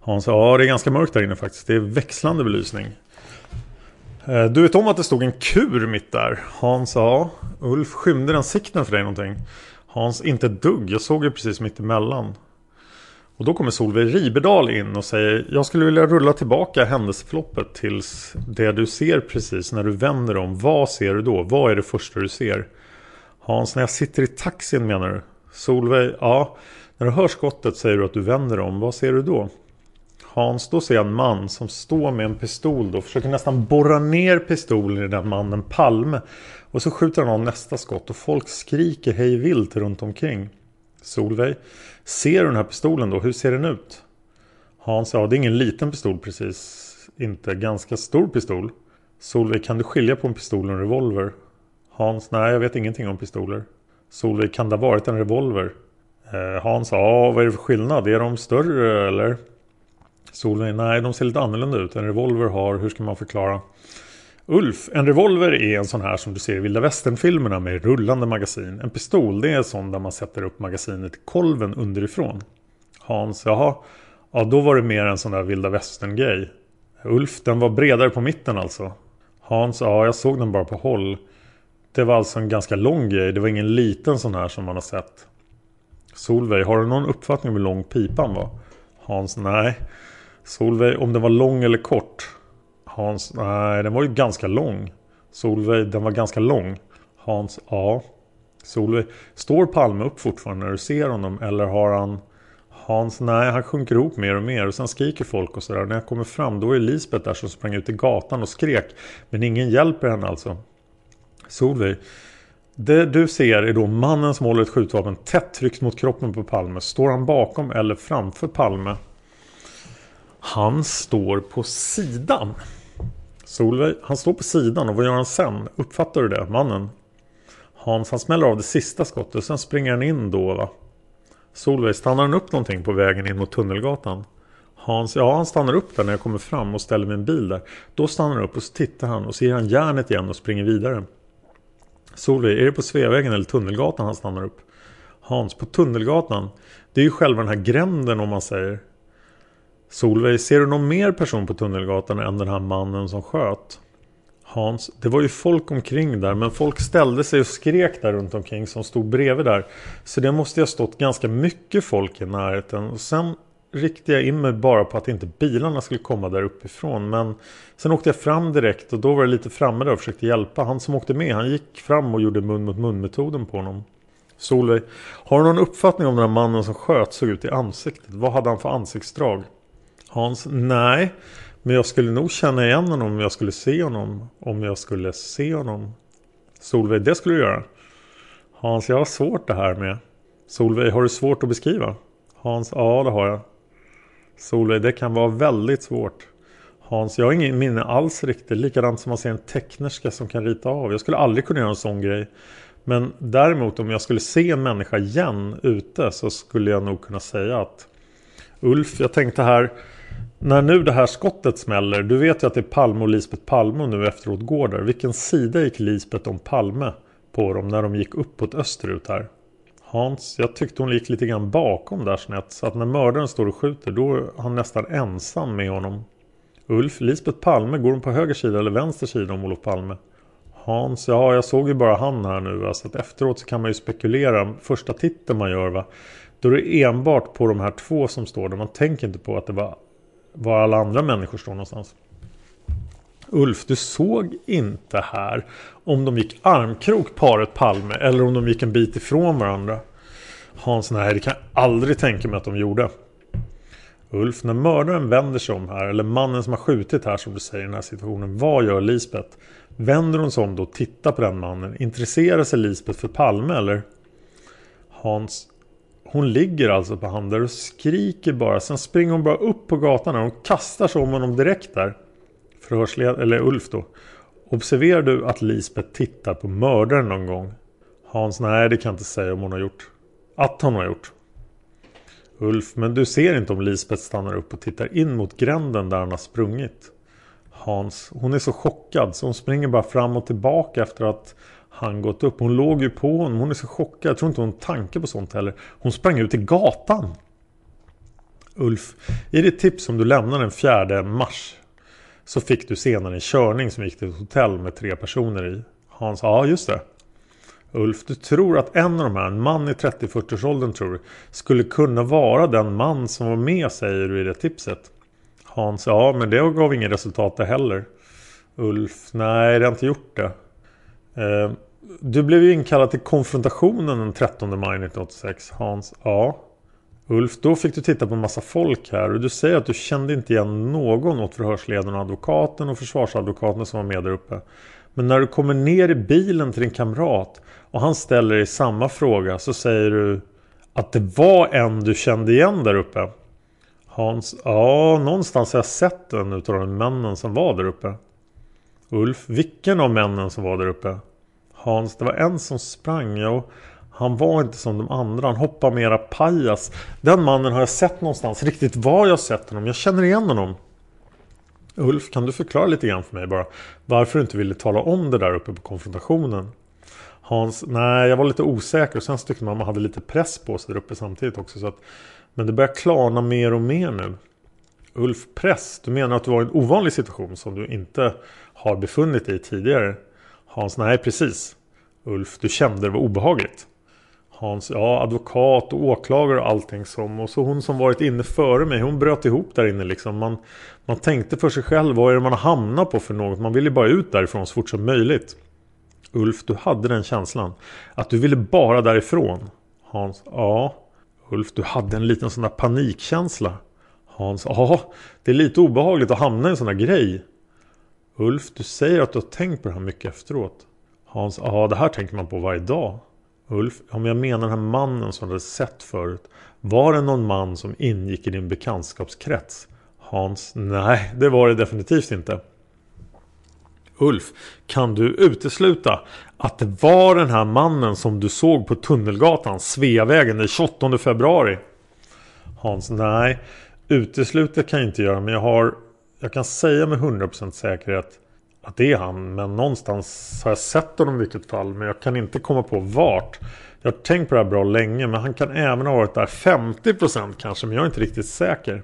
Hans ja det är ganska mörkt där inne faktiskt. Det är växlande belysning. Eh, du vet om att det stod en kur mitt där? Hans ja. Ulf, skymde den sikten för dig någonting? Hans, inte ett dugg. Jag såg ju precis mitt emellan. Och då kommer Solveig Riberdal in och säger Jag skulle vilja rulla tillbaka händelseförloppet tills det du ser precis när du vänder om. Vad ser du då? Vad är det första du ser? Hans, när jag sitter i taxin menar du? Solveig, ja. När du hör skottet säger du att du vänder om. Vad ser du då? Hans, då ser jag en man som står med en pistol då. Försöker nästan borra ner pistolen i den mannen Palme. Och så skjuter han av nästa skott och folk skriker hej vilt runt omkring. Solveig, ser du den här pistolen då? Hur ser den ut? Hans, ja det är ingen liten pistol precis. Inte ganska stor pistol. Solveig, kan du skilja på en pistol och en revolver? Hans, nej jag vet ingenting om pistoler. Solveig, kan det ha varit en revolver? Eh, Hans, ja vad är det för skillnad? Är de större eller? Solveig, nej de ser lite annorlunda ut. En revolver har, hur ska man förklara? Ulf, en revolver är en sån här som du ser i vilda västern-filmerna med rullande magasin. En pistol, det är en sån där man sätter upp magasinet i kolven underifrån. Hans, jaha. Ja, då var det mer en sån där vilda västern-grej. Ulf, den var bredare på mitten alltså. Hans, ja jag såg den bara på håll. Det var alltså en ganska lång grej. Det var ingen liten sån här som man har sett. Solveig, har du någon uppfattning om hur lång pipan var? Hans, nej. Solveig, om den var lång eller kort? Hans, nej den var ju ganska lång. Solveig, den var ganska lång. Hans, ja. Solveig, står Palme upp fortfarande när du ser honom? Eller har han... Hans, nej han sjunker ihop mer och mer och sen skriker folk och sådär. När jag kommer fram då är Lisbeth där som sprang ut i gatan och skrek. Men ingen hjälper henne alltså. Solveig, det du ser är då mannen som håller ett skjutvapen tätt tryckt mot kroppen på Palme. Står han bakom eller framför Palme? Han står på sidan. Solveig, han står på sidan och vad gör han sen? Uppfattar du det, mannen? Hans, han smäller av det sista skottet och sen springer han in då va? Solveig, stannar han upp någonting på vägen in mot Tunnelgatan? Hans, ja han stannar upp där när jag kommer fram och ställer min bil där. Då stannar han upp och så tittar han och ser han järnet igen och springer vidare. Solveig, är det på Sveavägen eller Tunnelgatan han stannar upp? Hans, på Tunnelgatan. Det är ju själva den här gränden om man säger. Solveig, ser du någon mer person på Tunnelgatan än den här mannen som sköt? Hans, det var ju folk omkring där men folk ställde sig och skrek där runt omkring som stod bredvid där. Så det måste ju ha stått ganska mycket folk i närheten. Och sen riktade jag in mig bara på att inte bilarna skulle komma där uppifrån. Men sen åkte jag fram direkt och då var det lite framme där och försökte hjälpa. Han som åkte med, han gick fram och gjorde mun mot mun metoden på honom. Solveig, har du någon uppfattning om den här mannen som sköt såg ut i ansiktet? Vad hade han för ansiktsdrag? Hans, nej. Men jag skulle nog känna igen honom om jag skulle se honom. Om jag skulle se honom. Solveig, det skulle du göra. Hans, jag har svårt det här med. Solveig, har du svårt att beskriva? Hans, ja det har jag. Solveig, det kan vara väldigt svårt. Hans, jag har ingen minne alls riktigt. Likadant som man ser en tecknerska som kan rita av. Jag skulle aldrig kunna göra en sån grej. Men däremot om jag skulle se en människa igen ute så skulle jag nog kunna säga att Ulf, jag tänkte här när nu det här skottet smäller. Du vet ju att det är Palme och Lisbeth Palme nu efteråt går där. Vilken sida gick Lisbeth om Palme på dem när de gick uppåt österut här? Hans, jag tyckte hon gick lite grann bakom där snett. Så att när mördaren står och skjuter då är han nästan ensam med honom. Ulf, Lisbeth Palme, går hon på höger sida eller vänster sida om Olof Palme? Hans, ja jag såg ju bara han här nu. Va? Så att efteråt så kan man ju spekulera. Första titeln man gör va. Då är det enbart på de här två som står där. Man tänker inte på att det var var alla andra människor står någonstans. Ulf, du såg inte här om de gick armkrok paret Palme eller om de gick en bit ifrån varandra. Hans, nej det kan jag aldrig tänka mig att de gjorde. Ulf, när mördaren vänder sig om här, eller mannen som har skjutit här som du säger i den här situationen, vad gör Lisbeth? Vänder hon sig om då och tittar på den mannen? Intresserar sig Lisbeth för Palme eller? Hans, hon ligger alltså på han där och skriker bara. Sen springer hon bara upp på gatan och hon kastar sig om honom direkt där. Förhörsled eller Ulf då. Observerar du att Lisbeth tittar på mördaren någon gång? Hans, nej det kan jag inte säga om hon har gjort. Att hon har gjort. Ulf, men du ser inte om Lisbeth stannar upp och tittar in mot gränden där han har sprungit. Hans, hon är så chockad så hon springer bara fram och tillbaka efter att han gått upp. Hon låg ju på honom. Hon är så chockad. Jag tror inte hon tanke på sånt heller. Hon sprang ut i gatan. Ulf, i det tips som du lämnade den 4 mars så fick du senare en körning som gick till ett hotell med tre personer i. Hans, ja just det. Ulf, du tror att en av de här, en man i 30-40-årsåldern tror du, skulle kunna vara den man som var med säger du i det tipset. Hans, ja men det gav inget resultat det heller. Ulf, nej det har inte gjort det. Eh, du blev ju inkallad till konfrontationen den 13 maj 1986. Hans, ja. Ulf, då fick du titta på en massa folk här och du säger att du kände inte igen någon åt förhörsledaren och advokaten och försvarsadvokaten som var med där uppe. Men när du kommer ner i bilen till din kamrat och han ställer dig samma fråga så säger du att det var en du kände igen där uppe. Hans, ja någonstans har jag sett en utav de männen som var där uppe. Ulf, vilken av männen som var där uppe? Hans, det var en som sprang och han var inte som de andra, han hoppade mera pajas. Den mannen har jag sett någonstans, riktigt var jag sett honom, jag känner igen honom. Ulf, kan du förklara lite grann för mig bara varför du inte ville tala om det där uppe på konfrontationen? Hans, nej jag var lite osäker och sen tyckte man att man hade lite press på sig där uppe samtidigt också. Så att, men det börjar klarna mer och mer nu. Ulf, press? Du menar att du var i en ovanlig situation som du inte har befunnit dig i tidigare? Hans, nej precis. Ulf, du kände det var obehagligt. Hans, ja advokat och åklagare och allting som. Och så hon som varit inne före mig, hon bröt ihop där inne liksom. Man, man tänkte för sig själv, vad är det man har hamnat på för något? Man ville bara ut därifrån så fort som möjligt. Ulf, du hade den känslan. Att du ville bara därifrån. Hans, ja. Ulf, du hade en liten sån där panikkänsla. Hans, ja. Det är lite obehagligt att hamna i en sån där grej. Ulf, du säger att du har tänkt på det här mycket efteråt. Hans, ja det här tänker man på varje dag. Ulf, om jag menar den här mannen som du hade sett förut. Var det någon man som ingick i din bekantskapskrets? Hans, nej det var det definitivt inte. Ulf, kan du utesluta att det var den här mannen som du såg på Tunnelgatan, Sveavägen den 28 februari? Hans, nej. Utesluta kan jag inte göra men jag har jag kan säga med 100% säkerhet att det är han. Men någonstans har jag sett honom i vilket fall. Men jag kan inte komma på vart. Jag har tänkt på det här bra länge. Men han kan även ha varit där 50% kanske. Men jag är inte riktigt säker.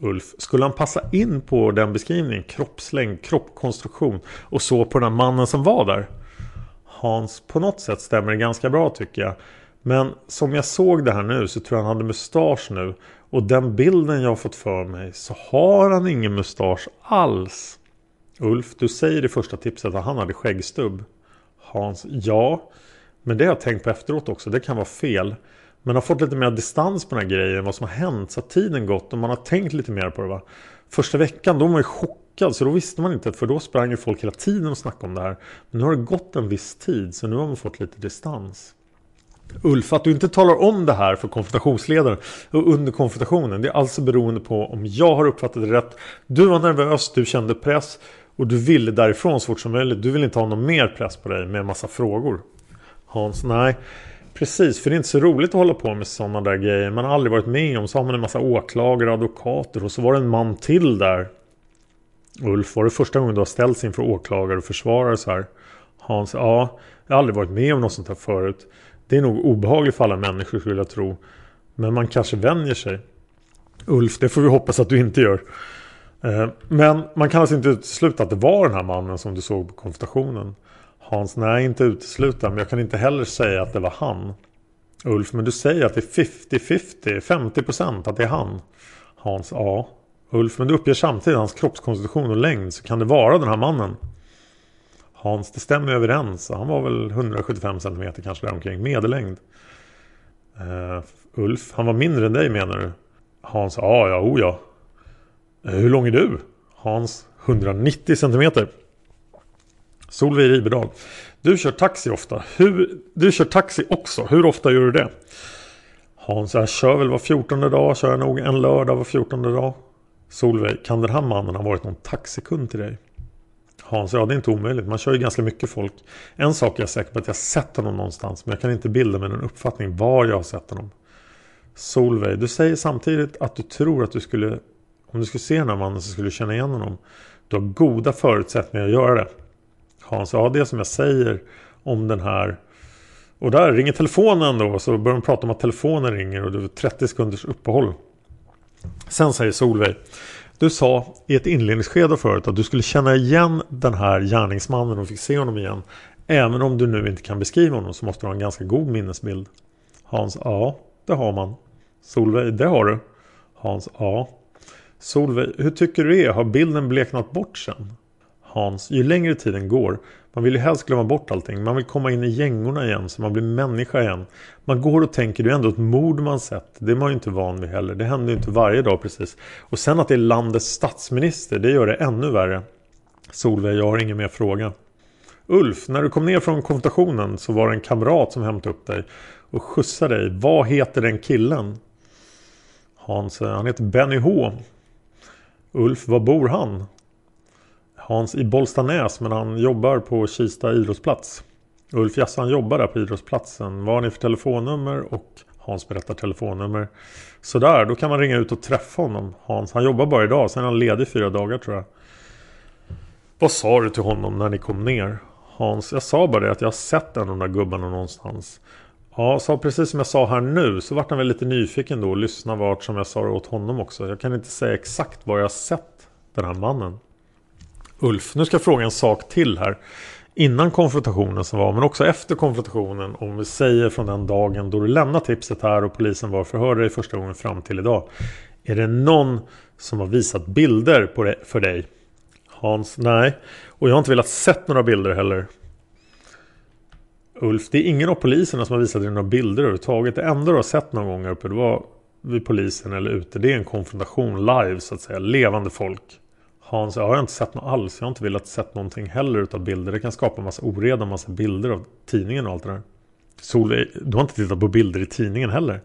Ulf, skulle han passa in på den beskrivningen? Kroppslängd, kroppkonstruktion och så på den här mannen som var där? Hans, på något sätt stämmer det ganska bra tycker jag. Men som jag såg det här nu så tror jag han hade mustasch nu. Och den bilden jag har fått för mig så har han ingen mustasch alls. Ulf, du säger i första tipset att han hade skäggstubb. Hans, ja. Men det har jag tänkt på efteråt också. Det kan vara fel. Men har fått lite mer distans på den här grejen. Vad som har hänt. Så har tiden gått och man har tänkt lite mer på det va. Första veckan då var man ju chockad. Så då visste man inte. För då sprang ju folk hela tiden och snackade om det här. Men nu har det gått en viss tid. Så nu har man fått lite distans. Ulf, att du inte talar om det här för konfrontationsledaren och under konfrontationen. Det är alltså beroende på om jag har uppfattat det rätt. Du var nervös, du kände press och du ville därifrån så fort som möjligt. Du vill inte ha någon mer press på dig med en massa frågor. Hans, nej. Precis, för det är inte så roligt att hålla på med sådana där grejer. Man har aldrig varit med om. Så har man en massa åklagare och advokater. Och så var det en man till där. Ulf, var det första gången du har ställts inför åklagare och försvarare så här? Hans, ja. Jag har aldrig varit med om något sånt här förut. Det är nog obehagligt för alla människor skulle jag tro. Men man kanske vänjer sig. Ulf, det får vi hoppas att du inte gör. Eh, men man kan alltså inte utesluta att det var den här mannen som du såg på konfrontationen. Hans, nej inte utesluta, men jag kan inte heller säga att det var han. Ulf, men du säger att det är 50-50, 50% att det är han. Hans, ja. Ulf, men du uppger samtidigt hans kroppskonstitution och längd, så kan det vara den här mannen? Hans, det stämmer överens. Han var väl 175 cm kanske däromkring, medellängd. Uh, Ulf, han var mindre än dig menar du? Hans, ja, ja, o ja. Uh, hur lång är du? Hans, 190 cm. Solveig Riberdal. Du kör taxi ofta. Hur, du kör taxi också. Hur ofta gör du det? Hans, jag kör väl var 14 dag. Kör jag nog en lördag var 14 dag. Solveig, kan den här mannen ha varit någon taxikund till dig? Hans, ja det är inte omöjligt. Man kör ju ganska mycket folk. En sak är jag säker på att jag sett honom någonstans. Men jag kan inte bilda mig någon uppfattning var jag har sett honom. Solveig, du säger samtidigt att du tror att du skulle... Om du skulle se den här mannen så skulle du känna igen honom. Du har goda förutsättningar att göra det. Hans, ja det som jag säger om den här och där ringer telefonen då så börjar de prata om att telefonen ringer och det är 30 sekunders uppehåll. Sen säger Solveig du sa i ett inledningsskede förut att du skulle känna igen den här gärningsmannen och fick se honom igen. Även om du nu inte kan beskriva honom så måste du ha en ganska god minnesbild. Hans Ja, det har man. Solveig Det har du. Hans Ja. Solveig Hur tycker du det är? Har bilden bleknat bort sen? Hans, ju längre tiden går man vill ju helst glömma bort allting. Man vill komma in i gängorna igen så man blir människa igen. Man går och tänker, det är ändå ett mord man sett. Det är man ju inte van vid heller. Det händer ju inte varje dag precis. Och sen att det är landets statsminister, det gör det ännu värre. Solveig, jag har ingen mer fråga. Ulf, när du kom ner från konfrontationen så var det en kamrat som hämtade upp dig och skjutsade dig. Vad heter den killen? Hans, eh, han heter Benny H. Ulf, var bor han? Hans i Bollstanäs men han jobbar på Kista idrottsplats. Ulf Jassan han jobbar där på idrottsplatsen. Vad har ni för telefonnummer? Och Hans berättar telefonnummer. Sådär, då kan man ringa ut och träffa honom. Hans, han jobbar bara idag. Sen är han ledig fyra dagar tror jag. Vad sa du till honom när ni kom ner? Hans, jag sa bara det att jag har sett en av de där gubbarna någonstans. Ja, sa precis som jag sa här nu så vart han väl lite nyfiken då och lyssnade vart som jag sa det åt honom också. Jag kan inte säga exakt var jag har sett den här mannen. Ulf, nu ska jag fråga en sak till här. Innan konfrontationen som var, men också efter konfrontationen. Om vi säger från den dagen då du lämnade tipset här och polisen var förhörde dig första gången fram till idag. Är det någon som har visat bilder på det, för dig? Hans, nej. Och jag har inte velat sett några bilder heller. Ulf, det är ingen av poliserna som har visat dig några bilder överhuvudtaget. Det enda du har sett någon gång här uppe, det var vid polisen eller ute. Det är en konfrontation live så att säga. Levande folk. Hans, jag har inte sett något alls. Jag har inte velat sett någonting heller utav bilder. Det kan skapa en massa oreda, en massa bilder av tidningen och allt det där. Solveig, du har inte tittat på bilder i tidningen heller.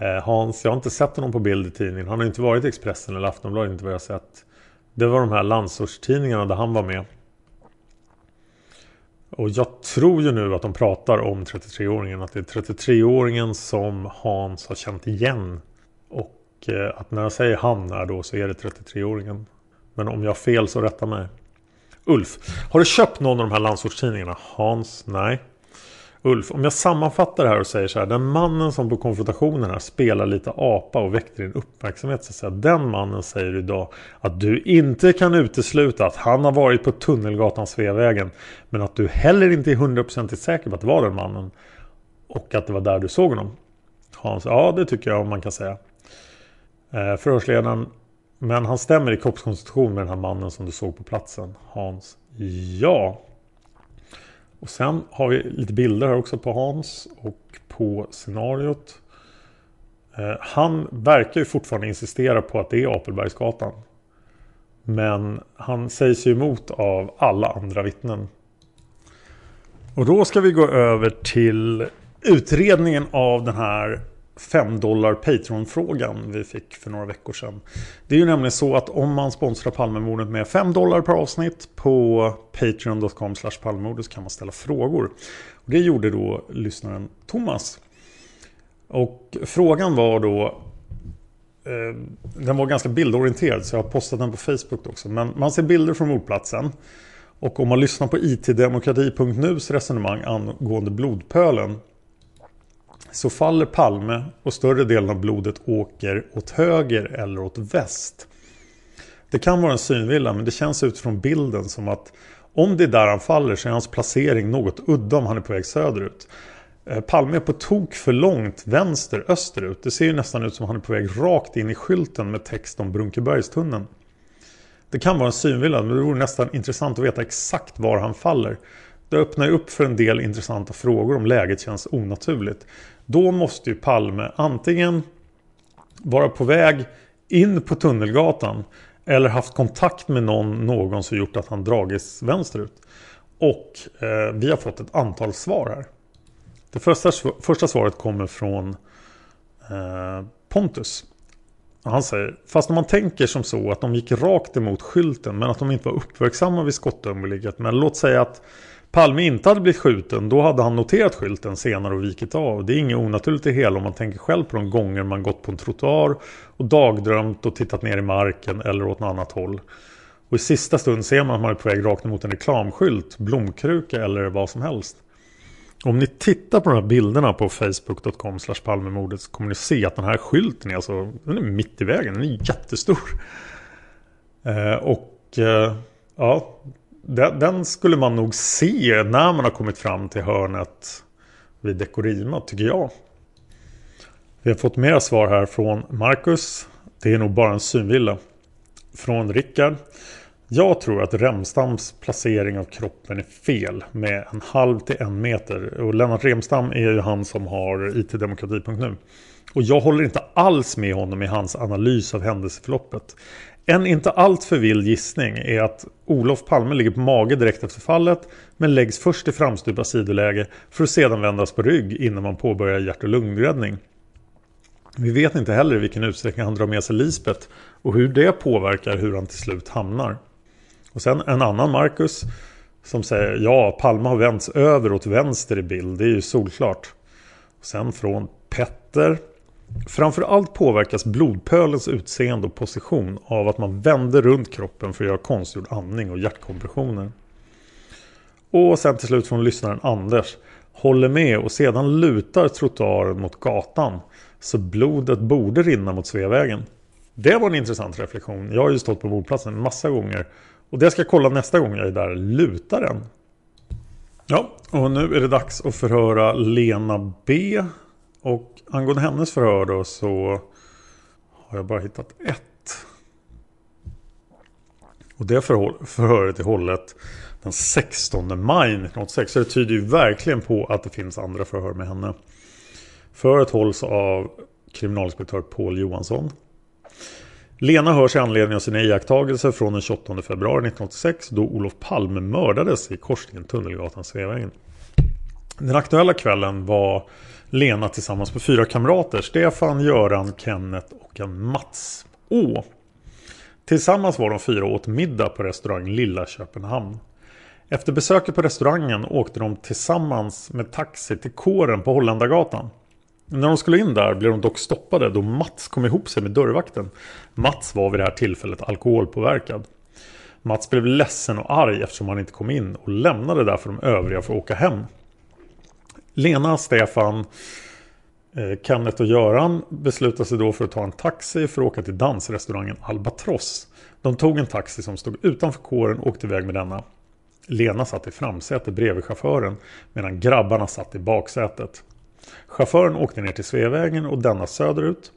Eh, Hans, jag har inte sett honom på bild i tidningen. Han har inte varit i Expressen eller Aftonbladet, inte vad jag har sett. Det var de här landsortstidningarna där han var med. Och jag tror ju nu att de pratar om 33-åringen. Att det är 33-åringen som Hans har känt igen. Och eh, att när jag säger han här då så är det 33-åringen. Men om jag har fel så rätta mig. Ulf, har du köpt någon av de här landsortstidningarna? Hans, nej. Ulf, om jag sammanfattar det här och säger så här. Den mannen som på konfrontationen här spelar lite apa och väckte din uppmärksamhet. Så att säga, den mannen säger idag att du inte kan utesluta att han har varit på Tunnelgatan Sveavägen. Men att du heller inte är hundraprocentigt säker på att det var den mannen. Och att det var där du såg honom. Hans, ja det tycker jag man kan säga. Eh, förhörsledaren. Men han stämmer i kroppskonstitution med den här mannen som du såg på platsen. Hans. Ja. Och sen har vi lite bilder här också på Hans och på scenariot. Eh, han verkar ju fortfarande insistera på att det är Apelbergsgatan. Men han sägs ju emot av alla andra vittnen. Och då ska vi gå över till utredningen av den här 5 dollar Patreon-frågan vi fick för några veckor sedan. Det är ju nämligen så att om man sponsrar Palmemordet med 5 dollar per avsnitt på patreon.com palmemordet så kan man ställa frågor. Och det gjorde då lyssnaren Thomas. Och frågan var då eh, Den var ganska bildorienterad så jag har postat den på Facebook också. Men man ser bilder från mordplatsen. Och om man lyssnar på itdemokrati.nus resonemang angående blodpölen så faller Palme och större delen av blodet åker åt höger eller åt väst. Det kan vara en synvilla men det känns utifrån bilden som att om det är där han faller så är hans placering något udda om han är på väg söderut. Eh, Palme är på tok för långt vänster österut. Det ser ju nästan ut som han är på väg rakt in i skylten med text om Brunkebergstunneln. Det kan vara en synvilla men det vore nästan intressant att veta exakt var han faller. Det öppnar ju upp för en del intressanta frågor om läget känns onaturligt. Då måste ju Palme antingen vara på väg in på Tunnelgatan eller haft kontakt med någon, någon som gjort att han dragits vänsterut. Och eh, vi har fått ett antal svar här. Det första, första svaret kommer från eh, Pontus. Han säger, fast om man tänker som så att de gick rakt emot skylten men att de inte var uppmärksamma vid skottögonblicket. Men låt säga att Palme inte hade blivit skjuten, då hade han noterat skylten senare och vikit av. Det är inget onaturligt i hela om man tänker själv på de gånger man gått på en trottoar och dagdrömt och tittat ner i marken eller åt något annat håll. Och i sista stund ser man att man är på väg rakt emot en reklamskylt, blomkruka eller vad som helst. Om ni tittar på de här bilderna på facebook.com palmemordet så kommer ni se att den här skylten är, alltså, den är mitt i vägen. Den är jättestor. Eh, och eh, ja, den, skulle man nog se när man har kommit fram till hörnet vid Dekorima tycker jag. Vi har fått mera svar här från Marcus. Det är nog bara en synvilla. Från Rickard. Jag tror att Remstams placering av kroppen är fel med en halv till en meter. Och Lennart Remstam är ju han som har itdemokrati.nu. Och jag håller inte alls med honom i hans analys av händelseförloppet. En inte alltför vild gissning är att Olof Palme ligger på mage direkt efter fallet men läggs först i framstupa sidoläge för att sedan vändas på rygg innan man påbörjar hjärt och lungräddning. Vi vet inte heller i vilken utsträckning han drar med sig Lisbeth och hur det påverkar hur han till slut hamnar. Och sen en annan Marcus som säger ja, Palme har vänts över åt vänster i bild, det är ju solklart. Och sen från Petter Framförallt påverkas blodpölens utseende och position av att man vänder runt kroppen för att göra konstgjord andning och hjärtkompressioner. Och sen till slut från lyssnaren Anders håller med och sedan lutar trottoaren mot gatan så blodet borde rinna mot Sveavägen. Det var en intressant reflektion. Jag har ju stått på bordplatsen en massa gånger och det ska jag kolla nästa gång jag är där. Lutar den? Ja, och nu är det dags att förhöra Lena B. Och angående hennes förhör då så har jag bara hittat ett. Och det förhöret är hållet den 16 maj 1986. Så det tyder ju verkligen på att det finns andra förhör med henne. Förhöret hålls av kriminalinspektör Paul Johansson. Lena hörs i anledning av sina iakttagelser från den 28 februari 1986 då Olof Palme mördades i korsningen Tunnelgatan-Sveavägen. Den aktuella kvällen var Lena tillsammans med fyra kamrater. Stefan, Göran, Kenneth och en Mats Å. Tillsammans var de fyra åt middag på restaurang Lilla Köpenhamn. Efter besöket på restaurangen åkte de tillsammans med taxi till kåren på Holländargatan. När de skulle in där blev de dock stoppade då Mats kom ihop sig med dörrvakten. Mats var vid det här tillfället alkoholpåverkad. Mats blev ledsen och arg eftersom han inte kom in och lämnade därför de övriga för att åka hem. Lena, Stefan, eh, Kenneth och Göran beslutade sig då för att ta en taxi för att åka till dansrestaurangen Albatross. De tog en taxi som stod utanför kåren och åkte iväg med denna. Lena satt i framsätet bredvid chauffören medan grabbarna satt i baksätet. Chauffören åkte ner till Sveavägen och denna söderut.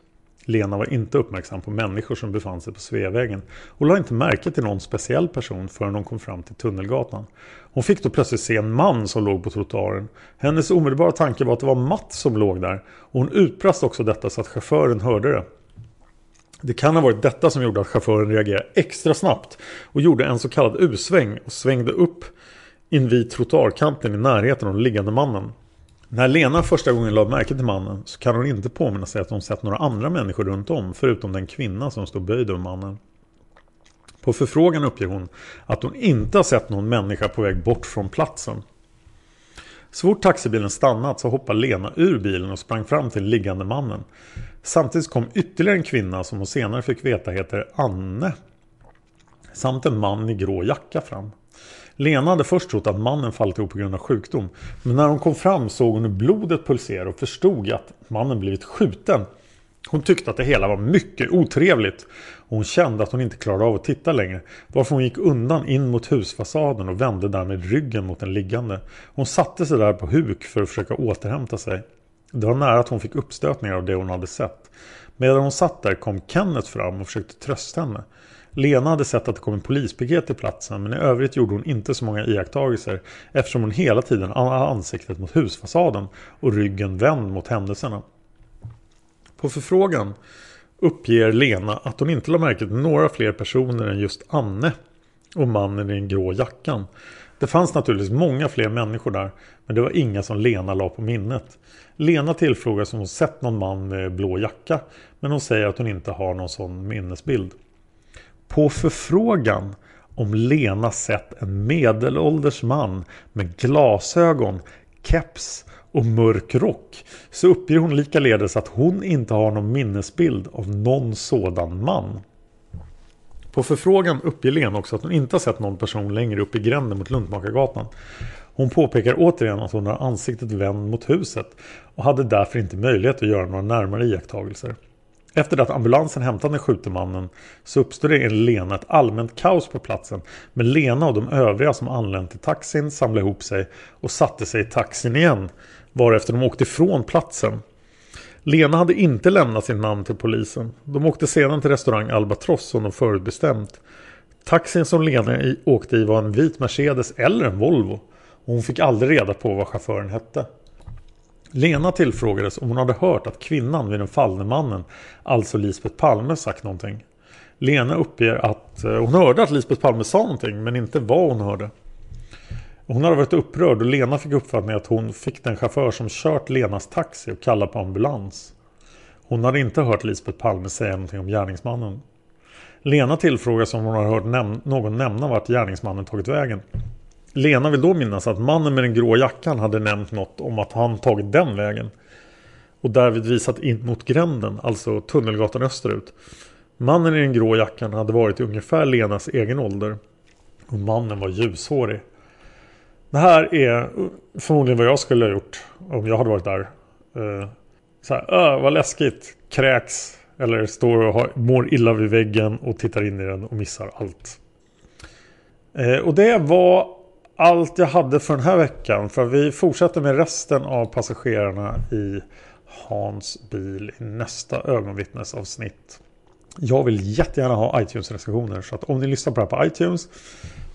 Lena var inte uppmärksam på människor som befann sig på Sveavägen och la inte märke till någon speciell person förrän hon kom fram till Tunnelgatan. Hon fick då plötsligt se en man som låg på trottoaren. Hennes omedelbara tanke var att det var Matt som låg där och hon utbrast också detta så att chauffören hörde det. Det kan ha varit detta som gjorde att chauffören reagerade extra snabbt och gjorde en så kallad U-sväng och svängde upp invid trottoarkanten i närheten av den liggande mannen. När Lena första gången lade märke till mannen så kan hon inte påminna sig att hon sett några andra människor runt om förutom den kvinna som stod böjd över mannen. På förfrågan uppger hon att hon inte har sett någon människa på väg bort från platsen. Så fort taxibilen stannat så hoppade Lena ur bilen och sprang fram till liggande mannen. Samtidigt kom ytterligare en kvinna som hon senare fick veta heter Anne. Samt en man i grå jacka fram. Lena hade först trott att mannen fallit ihop på grund av sjukdom. Men när hon kom fram såg hon hur blodet pulserade och förstod att mannen blivit skjuten. Hon tyckte att det hela var mycket otrevligt. Och hon kände att hon inte klarade av att titta längre. Varför hon gick undan in mot husfasaden och vände därmed ryggen mot den liggande. Hon satte sig där på huk för att försöka återhämta sig. Det var nära att hon fick uppstötningar av det hon hade sett. Medan hon satt där kom Kenneth fram och försökte trösta henne. Lena hade sett att det kom en polispiket till platsen men i övrigt gjorde hon inte så många iakttagelser eftersom hon hela tiden hade ansiktet mot husfasaden och ryggen vänd mot händelserna. På förfrågan uppger Lena att hon inte lade märke till några fler personer än just Anne och mannen i den grå jackan. Det fanns naturligtvis många fler människor där men det var inga som Lena la på minnet. Lena tillfrågas om hon sett någon man med blå jacka men hon säger att hon inte har någon sån minnesbild. På förfrågan om Lena sett en medelålders man med glasögon, keps och mörk rock så uppger hon likaledes att hon inte har någon minnesbild av någon sådan man. På förfrågan uppger Lena också att hon inte har sett någon person längre upp i gränden mot Luntmakargatan. Hon påpekar återigen att hon har ansiktet vänd mot huset och hade därför inte möjlighet att göra några närmare iakttagelser. Efter att ambulansen hämtade den skjutne mannen så uppstod det enligt Lena ett allmänt kaos på platsen. Men Lena och de övriga som anlänt till taxin samlade ihop sig och satte sig i taxin igen. Varefter de åkte ifrån platsen. Lena hade inte lämnat sitt namn till polisen. De åkte sedan till restaurang Albatross som de förutbestämt. Taxin som Lena åkte i var en vit Mercedes eller en Volvo. Och hon fick aldrig reda på vad chauffören hette. Lena tillfrågades om hon hade hört att kvinnan vid den fallne mannen, alltså Lisbeth Palme, sagt någonting. Lena uppger att eh, hon hörde att Lisbeth Palme sa någonting men inte vad hon hörde. Hon hade varit upprörd och Lena fick uppfattningen att hon fick den chaufför som kört Lenas taxi och kalla på ambulans. Hon hade inte hört Lisbeth Palme säga någonting om gärningsmannen. Lena tillfrågas om hon har hört näm någon nämna vart gärningsmannen tagit vägen. Lena vill då minnas att mannen med den grå jackan hade nämnt något om att han tagit den vägen. Och därvid visat in mot gränden, alltså Tunnelgatan österut. Mannen i den grå jackan hade varit i ungefär Lenas egen ålder. Och mannen var ljushårig. Det här är förmodligen vad jag skulle ha gjort om jag hade varit där. Eh, så här, uh, vad läskigt. Kräks. Eller står och har, mår illa vid väggen och tittar in i den och missar allt. Eh, och det var allt jag hade för den här veckan. För vi fortsätter med resten av passagerarna i Hans bil i nästa ögonvittnesavsnitt. Jag vill jättegärna ha iTunes-recensioner. Så att om ni lyssnar på det här på iTunes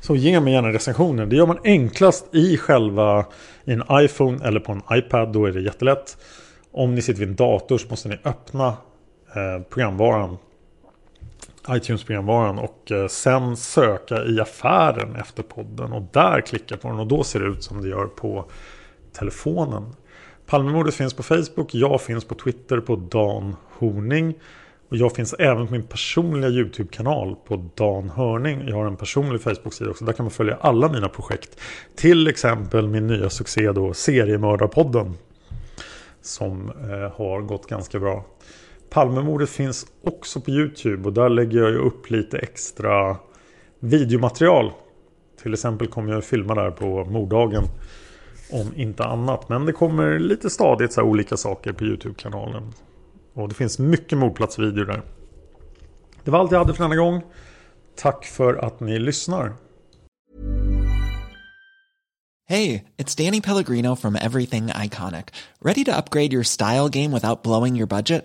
så ge mig gärna recensioner. Det gör man enklast i själva i en iPhone eller på en iPad. Då är det jättelätt. Om ni sitter vid en dator så måste ni öppna eh, programvaran iTunes-programvaran och eh, sen söka i affären efter podden. Och där klicka på den och då ser det ut som det gör på telefonen. Palmemordet finns på Facebook. Jag finns på Twitter på Dan Horning. Och jag finns även på min personliga YouTube-kanal på Dan Hörning. Jag har en personlig Facebook-sida också. Där kan man följa alla mina projekt. Till exempel min nya succé då Seriemördarpodden. Som eh, har gått ganska bra. Palmemordet finns också på YouTube och där lägger jag upp lite extra videomaterial. Till exempel kommer jag filma där på morddagen. Om inte annat. Men det kommer lite stadigt så här olika saker på YouTube-kanalen. Och det finns mycket mordplatsvideor där. Det var allt jag hade för denna gång. Tack för att ni lyssnar. Hej, det är Danny Pellegrino from Everything Iconic. Ready to upgrade your style game without blowing your budget?